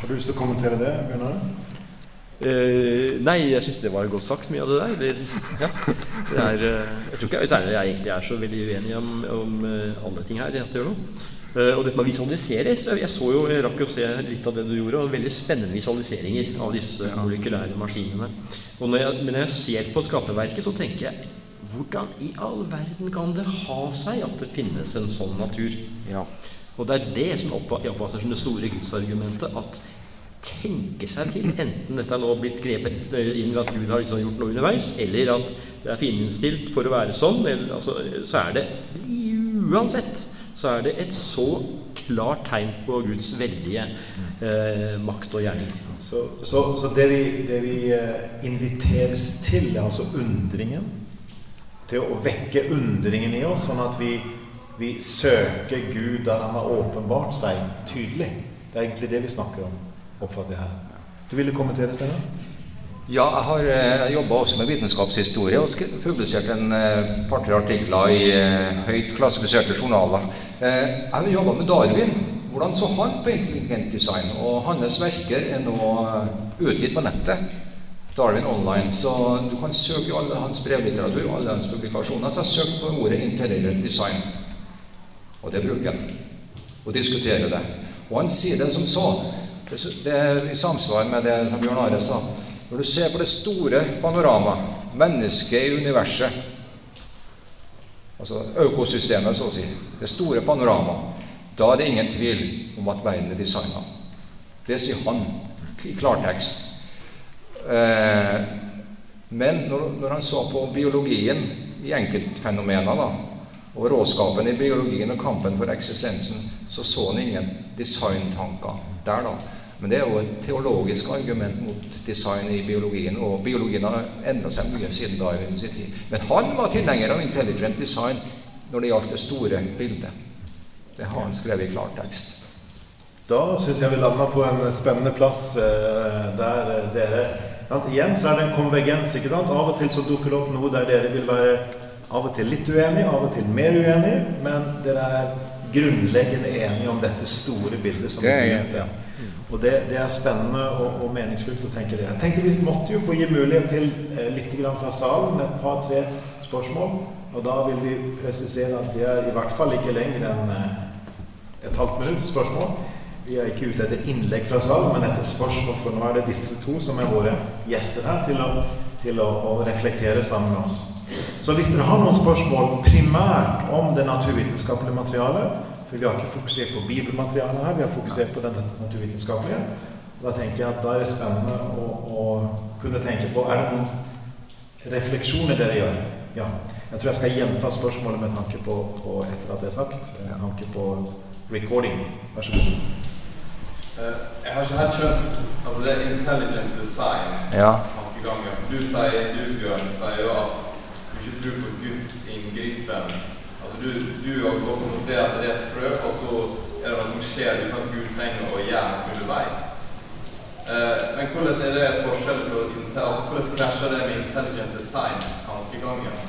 Har du lyst til å kommentere det, Bjørnar? Eh, nei, jeg syns det var godt sagt, mye av det der. Eller, ja, det er, eh, jeg tror ikke jeg, jeg egentlig er så veldig uenig om, om uh, alle ting her. Jeg og dette med å visualisere så Jeg så jo, jeg rakk å se litt av det du gjorde, og veldig spennende visualiseringer av disse molekylære maskinene. Og når jeg, men når jeg ser på skaperverket, så tenker jeg hvordan i all verden kan det ha seg at det finnes en sånn natur? Ja. Og det er det som oppfatter som det store gudsargumentet. At tenke seg til, enten dette er nå blitt grepet inn ved at Gud har liksom gjort noe underveis, eller at det er fininnstilt for å være sånn, eller, altså, så er det uansett så er det et så klart tegn på Guds veldige eh, makt og gjerning. Så, så, så det, vi, det vi eh, inviteres til, er altså undringen? Til å vekke undringen i oss, sånn at vi vi søker Gud der Han har åpenbart seg tydelig. Det er egentlig det vi snakker om, oppfatter jeg her. Du ville kommentere, Steinar? Ja, jeg har eh, jobba også med vitenskapshistorie og publisert en eh, par-tre artikler i eh, høyt klassifiserte journaler. Eh, jeg har jobba med Darwin. Hvordan så han på intelligent design? Og hans verker er nå eh, utgitt på nettet. Darwin Online. Så du kan søke i alle hans brevlitteratur og alle hans publikasjoner. Så jeg har søkt på ordet intelligent design. Og det bruker han. Og diskuterer det. Og han sier det som så. Det er i samsvar med det Bjørn Are sa. Når du ser på det store panoramaet, mennesket i universet, altså økosystemet, så å si, det store panoramaet, da er det ingen tvil om at verden er designa. Det sier han i klartekst. Eh, men når, han så på biologien i enkeltfenomener, da, og råskapen i biologien og kampen for eksistensen, så så han ingen designtanker der, da. Men det er jo et teologisk argument mot design i biologien, og biologien har endra seg mye siden da i sin tid. Men han var tilhenger av intelligent design når det gjaldt det store bildet. Det har han skrevet i klartekst. Da syns jeg vi landa på en spennende plass eh, der eh, dere Igjen så er det en konvergens. ikke sant? Av og til så dukker det opp noe der dere vil være av og til litt uenige, av og til mer uenige, men dere er grunnleggende enige om dette store bildet. som det er, ja. Og det, det, er spennende og, og, meningsfullt å tenke det. Jeg tenkte Vi måtte jo få gi mulighet til eh, litt fra salen. Et par-tre spørsmål. Og da vil vi presisere at det er i hvert fall ikke lenger enn eh, et halvt minutt spørsmål. Vi er ikke ute etter innlegg fra salen, men etter spørsmål, for nå er det disse to som er våre gjester her, til å, til å, å reflektere sammen med oss. Så hvis dere har noen spørsmål primært om det naturvitenskapelige materialet, for vi har ikke fokusert på bibelmaterialet her, vi har fokusert på det naturvitenskapelige, da tenker jeg at da er det spennende å, å kunne tenke på Er det noen refleksjoner dere gjør? Ja. Jeg tror jeg skal gjenta spørsmålet med tanke på, på etter at det er sagt. Med tanke på recording. Vær så god. Eh, Jeg har ikke helt skjønt altså det er intelligent design Ja. ganger. Du sier, du Bjørn, sier jo at du ikke tror på Guds inngripen. Du, du har gått mot det at det er et frø, og så er det noe som skjer uten at Gud trenger å gjøre noe underveis. Eh, men hvordan er det et forskjell på inte- altså hvordan krasjer det med intelligent design-tankegangen?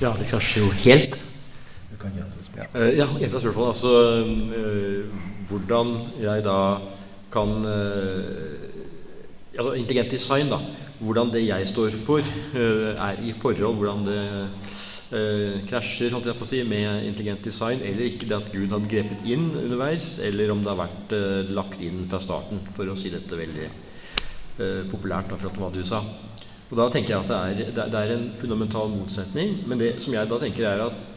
Ja, det krasjer jo helt. Du kan gjenta spørsmålet. Eh, ja, gjenta spørsmålet. altså eh, hvordan jeg da kan eh, Altså intelligent design, da. Hvordan det jeg står for, eh, er i forhold Hvordan det krasjer holdt jeg på å si, med intelligent design, eller ikke det at Gud hadde grepet inn underveis, eller om det har vært eh, lagt inn fra starten, for å si dette veldig eh, populært da, fra hva du sa. Og da tenker jeg at det er, det er- en fundamental motsetning, men det som jeg da tenker er at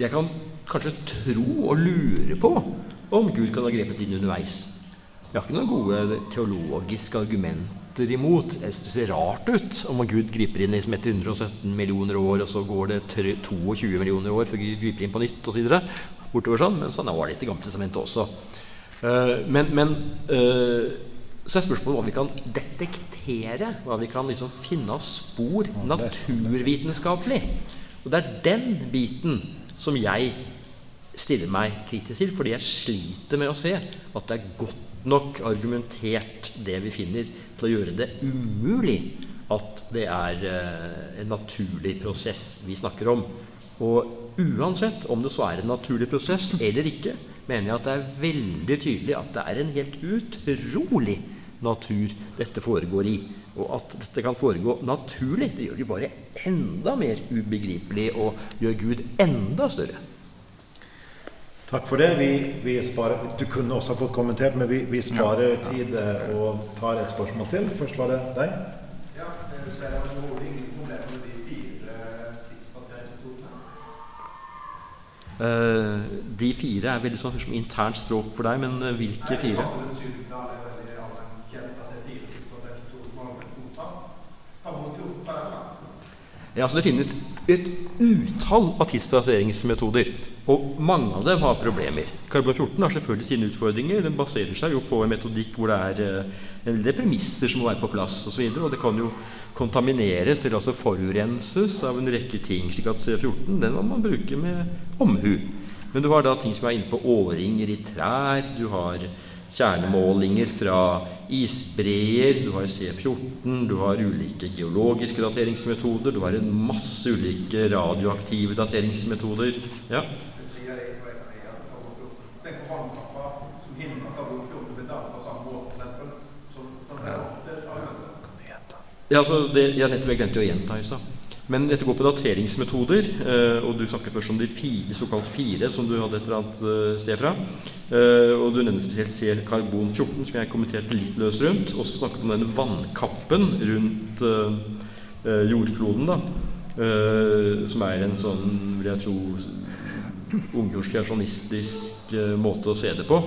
jeg kan kanskje tro og lure på om Gud kan ha grepet inn underveis. Jeg har ikke noen gode teologiske argumenter imot. Jeg synes Det ser rart ut om Gud griper inn liksom etter 117 millioner år, og så går det 22 millioner år før Gud griper inn på nytt osv. Bortover sånn. Men sånn var det i Gamle testamentet også. Eh, men, men eh, så er spørsmålet hva vi kan detektere, hva vi kan liksom finne av spor naturvitenskapelig. Og det er den biten som jeg stiller meg kritisk til, fordi jeg sliter med å se at det er godt nok argumentert, det vi finner, å gjøre det umulig at det er eh, en naturlig prosess vi snakker om. Og uansett om det så er en naturlig prosess eller ikke, mener jeg at det er veldig tydelig at det er en helt utrolig natur dette foregår i. Og at dette kan foregå naturlig, det gjør det bare enda mer ubegripelig og gjør Gud enda større. Takk for det. Vi, vi sparer, du kunne også ha fått kommentert, men vi, vi sparer tid eh, og tar et spørsmål til. Først var det deg. Ja, jeg ser at det er ingen problemer med de fire tidsdateringsmetodene. Eh, de fire er veldig sånn som internt språk for deg, men eh, hvilke fire? Karbon 7 veldig allment kjent at det fire tidsdateringsmetoder som allment godtatt. Karbon 14 den, da. Ja, altså Det finnes et utall av tidsdateringsmetoder, og mange av dem har problemer. Karbon 14 har selvfølgelig sine utfordringer. Den baserer seg jo på en metodikk hvor det er eh, en del premisser som må være på plass. Og, så videre, og det kan jo kontamineres eller altså forurenses av en rekke ting. slik at C14 den må man bruke med omhu. Men du har da ting som er inne på årringer i trær. Du har kjernemålinger fra isbreer, du har C14, du har ulike geologiske dateringsmetoder, du har en masse ulike radioaktive dateringsmetoder. Ja. Det sier på en av de at karbon 14. Tenk på vannkappa som hindrer karbon 14 blir dannet på samme måte, for eksempel. Som, som det argumentet. Ja, altså det, jeg nettopp glemte å gjenta i stad. Men dette går på dateringsmetoder, eh, og du snakker først om de fire, såkalt fire som du hadde et eller annet eh, sted fra. Eh, og du nevner spesielt CL karbon 14, som jeg kommenterte litt løst rundt. Og så snakket du om den vannkappen rundt jordkloden, da. Som er en sånn, vil jeg tro, ungjordsreasjonistisk kreasjonistisk måte å se det på.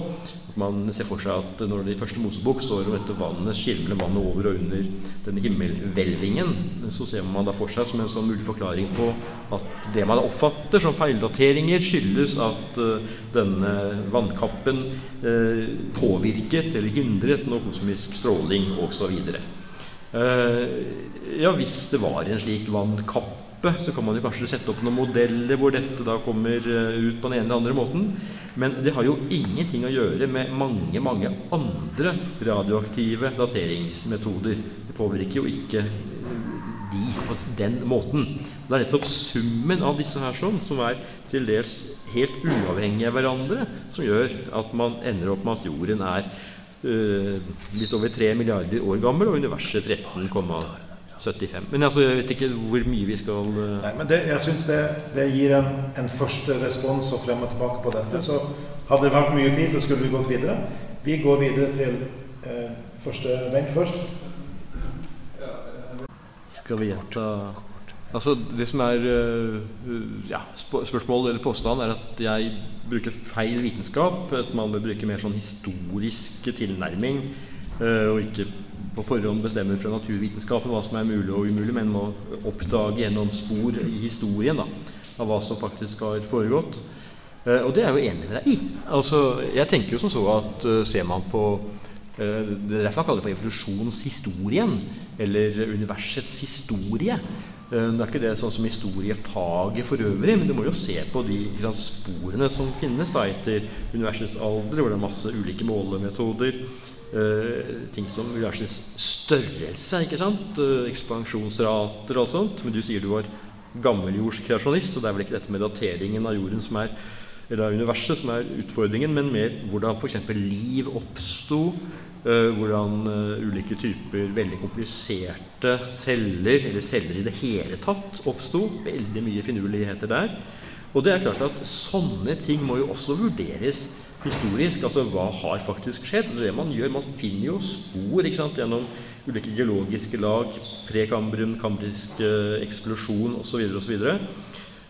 Man ser for seg at når det i første Mosebok står om dette vannet skilmende vannet over og under denne himmelhvelvingen, så ser man da for seg som en sånn mulig forklaring på at det man oppfatter som feildateringer, skyldes at eh, denne vannkappen eh, påvirket eller hindret noe kosmisk stråling osv. Uh, ja, hvis det var en slik vannkappe, så kan man jo kanskje sette opp noen modeller hvor dette da kommer eh, ut på den ene eller andre måten. Men det har jo ingenting å gjøre med mange, mange andre radioaktive dateringsmetoder. Det påvirker jo ikke eh, de på den måten. Det er nettopp summen av disse her sånn, som er til dels helt uavhengige av hverandre, som gjør at man ender opp med at jorden er eh, litt over 3 milliarder år gammel, og universet 13,2 75. Men altså, jeg vet ikke hvor mye vi skal uh... Nei, men det, jeg syns det, det gir en, en første respons og frem og tilbake på dette. Så hadde det vært mye tid, så skulle vi gått videre. Vi går videre til uh, første benk først. Skal vi gjenta Altså, Det som er øh, ja, spørsmålet spørsmål eller påstand, er at jeg bruker feil vitenskap. At man bør bruke mer sånn historisk tilnærming. og ikke på forhånd bestemmer fra naturvitenskapen hva som er mulig og umulig, men må oppdage gjennom spor i historien da, av hva som faktisk har foregått. Eh, og det er jeg jo enig med deg i. Altså, jeg tenker jo som så at eh, ser man på eh, Det er derfor man kaller det for evolusjonshistorien, eller universets historie. Det er ikke det sånn som historiefaget for øvrig, men du må jo se på de sant, sporene som finnes da, etter universets alder, hvor det er masse ulike målemetoder. Eh, ting som universets størrelse, ikke sant? Eh, ekspansjonsrater og alt sånt. Men du sier du var gammeljordskreasjonist, så det er vel ikke dette med dateringen av jorden som er eller av universet som er utfordringen, men mer hvordan f.eks. liv oppsto. eh, hvordan ulike typer veldig kompliserte celler, eller celler i det hele tatt, oppsto. Veldig mye finurligheter der. Og det er klart at sånne ting må jo også vurderes historisk. Altså hva har faktisk skjedd? Det er det man gjør. Man finner jo spor ikke sant, gjennom ulike geologiske lag, prekambrium, kambrisk eh, eksplosjon osv. osv.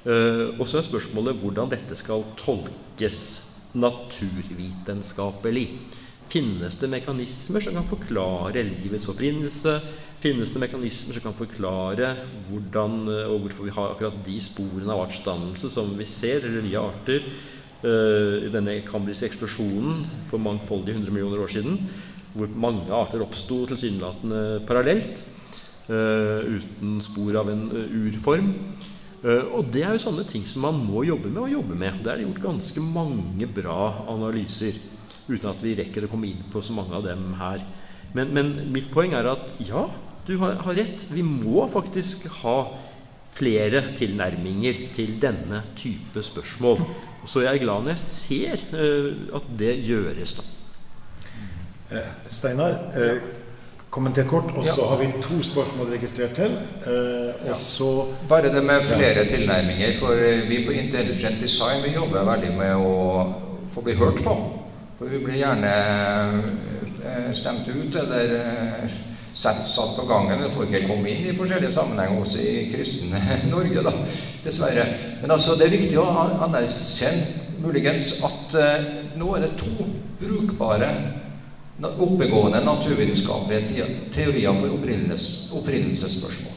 Uh, og så er spørsmålet hvordan dette skal tolkes naturvitenskapelig. Finnes det mekanismer som kan forklare livets opprinnelse? Finnes det mekanismer som kan forklare hvordan eh, og hvorfor vi har akkurat de sporene av artsdannelse som vi ser, eller nye arter, eh, denne kambriske eksplosjonen for mangfoldige 100 millioner år siden, hvor mange arter oppsto tilsynelatende parallelt, eh, uten spor av en eh, urform. Eh, og det er jo sånne ting som man må jobbe med og jobbe med. Det er gjort ganske mange bra analyser, uten at vi rekker å komme inn på så mange av dem her. Men, men mitt poeng er at ja, du har, har rett. Vi må faktisk ha flere tilnærminger til denne type spørsmål. Så jeg er glad når jeg ser eh, at det gjøres. da. Eh, Steinar, eh, kommenter kort. Og så Ja. har vi to spørsmål registrert til. Eh, og så Bare det med flere tilnærminger. For vi på Intelligent Design vi jobber veldig med å få bli hørt på. For vi blir gjerne stemt ut eller satt, satt på gangen. Vi får ikke komme inn i forskjellige sammenhenger også i kristne Norge, da, dessverre. Men altså, det er viktig å an- anerkjenne muligens at eh, nå er det to brukbare oppegående naturvitenskapelige teorier for opprinnelses, opprinnelsesspørsmål.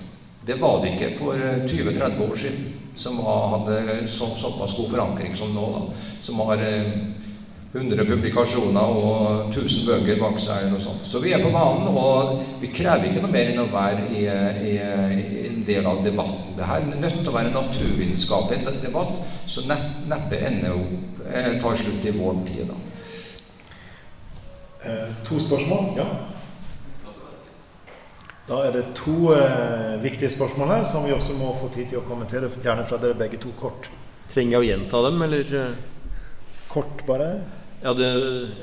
Det var det ikke for eh, 20-30 år siden, som hadde så, såpass god forankring som nå. da, Som har eh, 100 publikasjoner og 1000 bøker bak seg. eller noe sånt. Så vi er på banen, og vi krever ikke noe mer enn å være i, i, i en del av debatten. Det her er nødt til å være en naturvitenskapelig debatt som neppe ender opp, eh, tar slutt i vår tid. da. eh, to spørsmål. Ja. Da er det to eh, viktige spørsmål her som vi også må få tid til å kommentere. Gjerne fra dere begge to kort. Trenger jeg å gjenta dem, eller? eh? Kort, bare. Ja, det,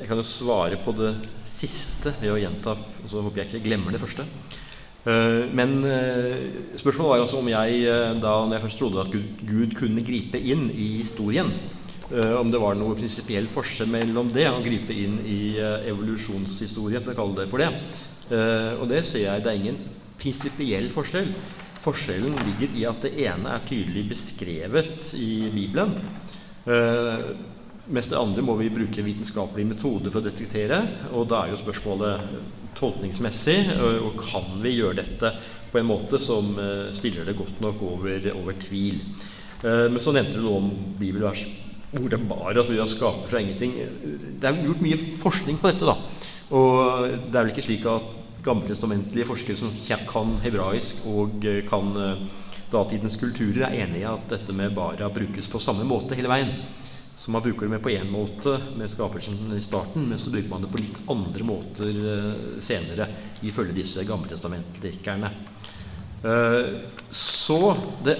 jeg kan jo svare på det siste ved å gjenta, så håper jeg ikke glemmer det første. Eh, Men eh, spørsmålet var altså om jeg, eh, da når jeg først trodde at Gud, Gud kunne gripe inn i historien, om det var noe prinsipiell forskjell mellom det å gripe inn i evolusjonshistorien, for å kalle det for det. Og det ser jeg det er ingen prinsipiell forskjell. Forskjellen ligger i at det ene er tydelig beskrevet i Bibelen. Mens det andre må vi bruke vitenskapelig metode for å detektere. Og da er jo spørsmålet tolkningsmessig, og kan vi gjøre dette på en måte som øh, stiller det godt nok over, over tvil. Eh, Men så nevnte du noe om bibelvers hvor det bare vi å skape fra ingenting. Det er gjort mye forskning på dette, da. Og det er vel ikke slik at gammeltestamentlige forskere som kan hebraisk og øh, kan datidens kulturer, er enig i at dette med bara brukes på samme måte hele veien. Så man bruker det med på én måte med skapelsen i starten, men så bruker man det på litt andre måter eh, senere, ifølge disse gammeltestamentlikerne. Eh, så det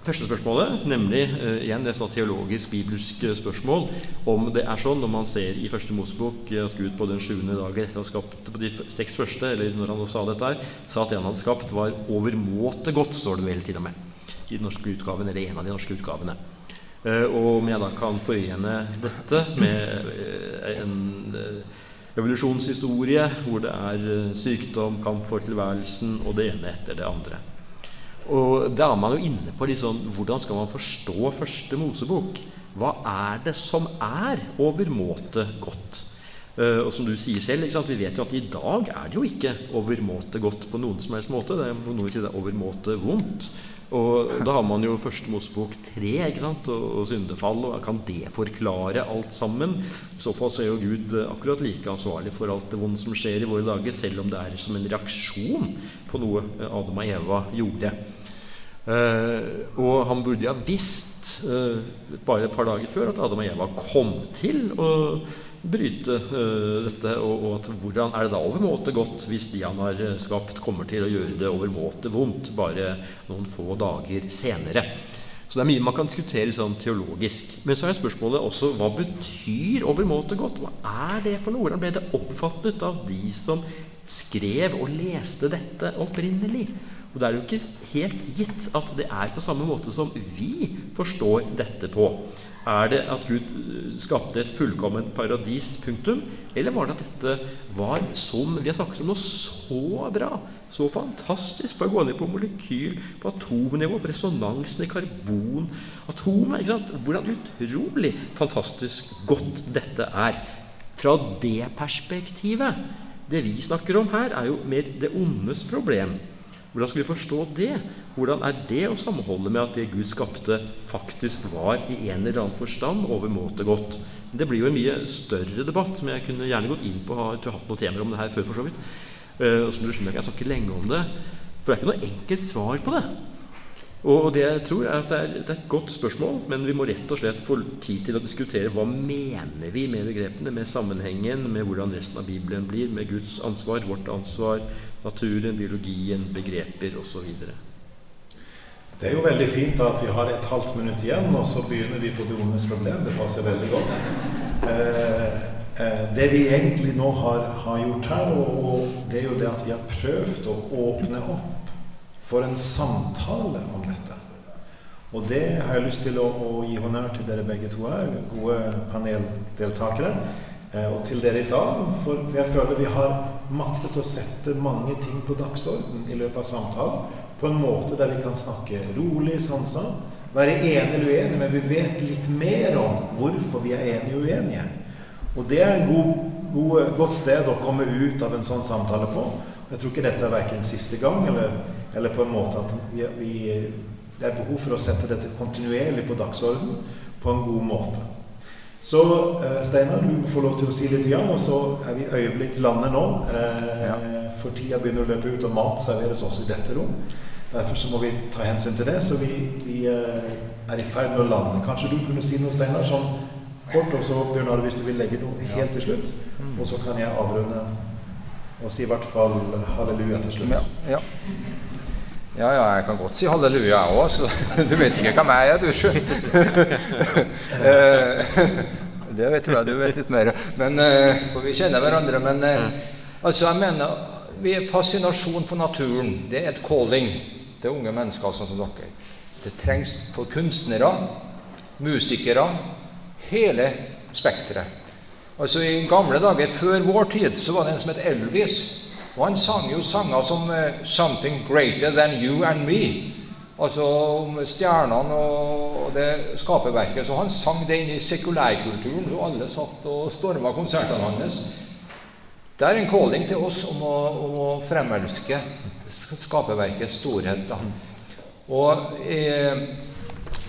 første spørsmålet, nemlig eh, igjen det teologisk-bibelsk eh, spørsmål om det er sånn når man ser i Første Mosebok at Gud på den sjuende dagen etter å ha skapt på de seks første, eller når han nå sa dette her, sa at det han hadde skapt, var overmåte godt, står det vel til og med i den norske utgaven, eller en av de norske utgavene. Eh, og om jeg da kan forene dette med eh, en eh, evolusjonshistorie hvor det er sykdom, kamp for tilværelsen og det ene etter det andre. Og da er man jo inne på sånn, hvordan skal man forstå første Mosebok? Hva er det som er overmåte godt? Og som du sier selv, vi vet jo at i dag er det jo ikke overmåte godt på noen som helst måte. Det er på noen si er overmåte vondt. Og da har man jo første Mosebok tre ikke sant? Og, og syndefall. og Kan det forklare alt sammen? I så fall er jo Gud akkurat like ansvarlig for alt det vonde som skjer i våre dager, selv om det er som en reaksjon på noe Adam og Eva gjorde. Uh, og han burde ha visst uh, bare et par dager før at Adam og Eva kom til å bryte uh, dette, og, og at hvordan er det da overmåte godt hvis de han har eh, skapt, kommer til å gjøre det overmåte vondt bare noen få dager senere. Så det er mye man kan diskutere sånn teologisk. Men så er spørsmålet også hva betyr overmåte godt? Hva er det for noe? Hvordan ble det oppfattet av de som skrev og leste dette opprinnelig? Og det er jo ikke helt gitt at det er på samme måte som vi forstår dette på. Er det at Gud eh, skapte et fullkomment paradis, punktum? Eller var det at dette var som Vi har snakket om noe så bra, så fantastisk, for å gå ned på molekyl, på atomnivå, på resonansen i karbon Atomet, ikke sant? Hvordan utrolig fantastisk godt dette er. Fra det perspektivet Det vi snakker om her, er jo mer det ondes problem. Hvordan skal vi forstå det? Hvordan er det å sammenholde med at det Gud skapte, faktisk var i en eller annen forstand overmåte godt? Det blir jo en mye større debatt, som jeg kunne gjerne gått inn på. Har ikke hatt noen temaer om det her før, for så vidt. Eh, og som du skjønner, Jeg snakker lenge om det, for det er ikke noe enkelt svar på det. Og det jeg tror er at det er, det er et godt spørsmål, men vi må rett og slett få tid til å diskutere hva mener vi med begrepene, med sammenhengen, med hvordan resten av Bibelen blir, med Guds ansvar, vårt ansvar, naturen, biologien, begreper osv. Det er jo veldig fint at vi har et halvt minutt igjen, og så begynner vi på det ondes problem. Det passer veldig godt. Eh, eh, det vi egentlig nå har, har gjort her, og, og det er jo det at vi har prøvd å åpne opp for en samtale om dette. Og det har jeg lyst til å, å gi honnør til dere begge to her, gode paneldeltakere, og til dere i salen. For jeg føler vi har maktet å sette mange ting på dagsorden i løpet av samtalen på en måte der vi kan snakke rolig, sansa, være enige eller uenige, men vi vet litt mer om hvorfor vi er enige og uenige. Og det er et god, god, godt sted å komme ut av en sånn samtale på. Jeg tror ikke dette er verken siste gang eller, eller på en måte at vi, vi, det er behov for å sette dette kontinuerlig på dagsorden på en god måte. Så eh, Steinar, du får lov til å si litt, igjen, og så er vi øyeblikk landet nå. Eh, For tida begynner å løpe ut, og mat serveres også i dette rom. Derfor så må vi ta hensyn til det, så vi, vi eh, er i ferd med å lande. Kanskje du kunne si noe, Steinar, sånn kort, og så Bjørnar, hvis du vil legge noe helt til slutt. Og så kan jeg avrunde og si i hvert fall halleluja til slutt. Ja, ja. Ja, ja, jeg kan godt si halleluja, jeg òg, så du vet ikke hvem jeg er, du, sjø. Eh, det tror jeg du vet litt mer men, eh, For vi kjenner hverandre. Men eh, altså, jeg mener vi er fascinasjon for naturen. Det er et calling til unge mennesker sånn som dere. Det trengs for kunstnere, musikere, hele spekteret. Altså I gamle dager, før vår tid, så var det en som het Elvis. Og han sang jo sanger som eh, 'Something Greater Than You and Me'. Altså om stjernene og det skaperverket. Så han sang det inn i sekulærkulturen, og alle satt og storma konsertene hans. Det er en calling til oss om å, om å fremelske skaperverkets storhet. Da. Og i,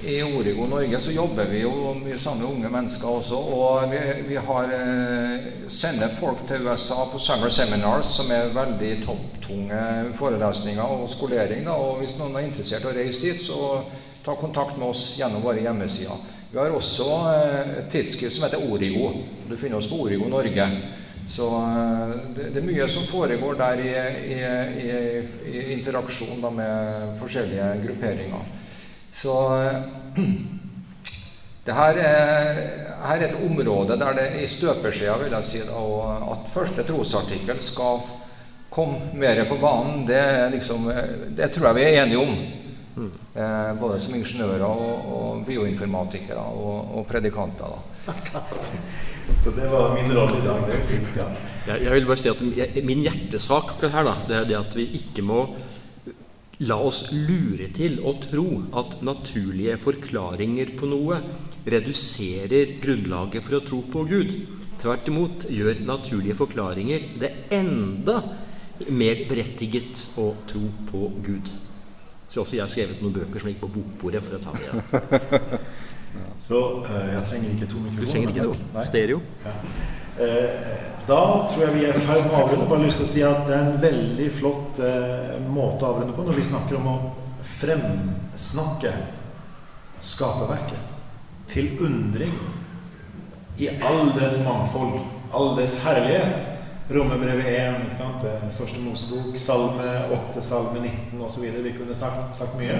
i Origo Norge så jobber vi jo mye sammen med unge mennesker også. Og vi, vi har, eh, sender folk til USA på summer seminars, som er veldig topptunge forelesninger og skolering. Da. Og hvis noen er interessert i å reise dit, så ta kontakt med oss gjennom våre hjemmesider. Vi har også eh, et tidsskrift som heter Origo. Du finner oss på Origo Norge. Så eh, det, det, er mye som foregår der i, i, i, i interaksjon med forskjellige grupperinger. Så det her er, her er, et område der det i støpeskjea vil jeg si da, at første trosartikkel skal komme mer på banen, det, liksom, det tror jeg vi er enige om. Mm. Eh, både som ingeniører og, og bioinformatikere og, og predikanter. Så det var min rolle i dag. Det er fint. Ja. Jeg, jeg, vil bare si at jeg, Min hjertesak på det her da, det er det at vi ikke må la oss lure til å tro at naturlige forklaringer på noe reduserer grunnlaget for å tro på Gud. Tvert imot gjør naturlige forklaringer det enda mer berettiget å tro på Gud. Så også jeg har skrevet noen bøker som gikk på bokbordet. for å ta det. Så uh, jeg trenger ikke to mikrofoner. Du trenger ikke noe. Stereo. Ja. Uh, da tror jeg vi er i ferd med å avrunde. Bare lyst til å si at det er en veldig flott uh, måte å avrunde på når vi snakker om å fremsnakke skaperverket til undring i all dets mangfold, all dess herlighet. Rommebrevet 1, ikke sant? første Mosebok, Salme 8, Salme 19 osv. Vi kunne sagt, sagt mye.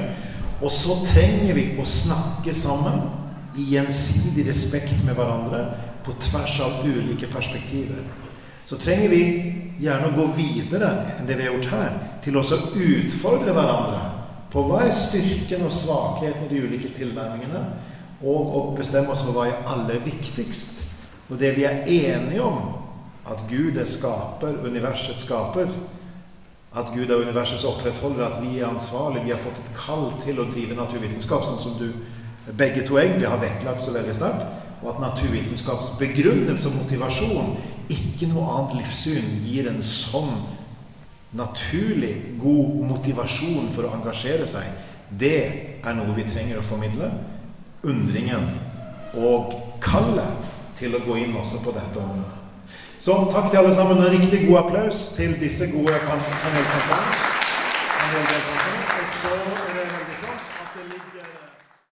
Og så trenger vi å snakke sammen i gjensidig respekt med hverandre på tvers av ulike perspektiver. Så trenger vi gjerne å gå videre enn det vi har gjort her, til å utfordre hverandre på hva er styrken og svakheten i de ulike tilnærmingene og å bestemme oss for hva er aller viktigst. Og det vi er enige om, at Gud er skaper, universet skaper, at Gud er universets opprettholder, at vi er ansvarlige, vi har fått et kall til å drive naturvitenskap, sånn som du begge to egentlig har vektlagt så veldig sterkt, og at naturvitenskaps begrunnelse og motivasjon, ikke noe annet livssyn, gir en sånn naturlig god motivasjon for å engasjere seg. Det er noe vi trenger å formidle undringen og kallet til å gå inn også på dette området. Så takk til alle sammen. En riktig god applaus til disse gode panelsamtalene.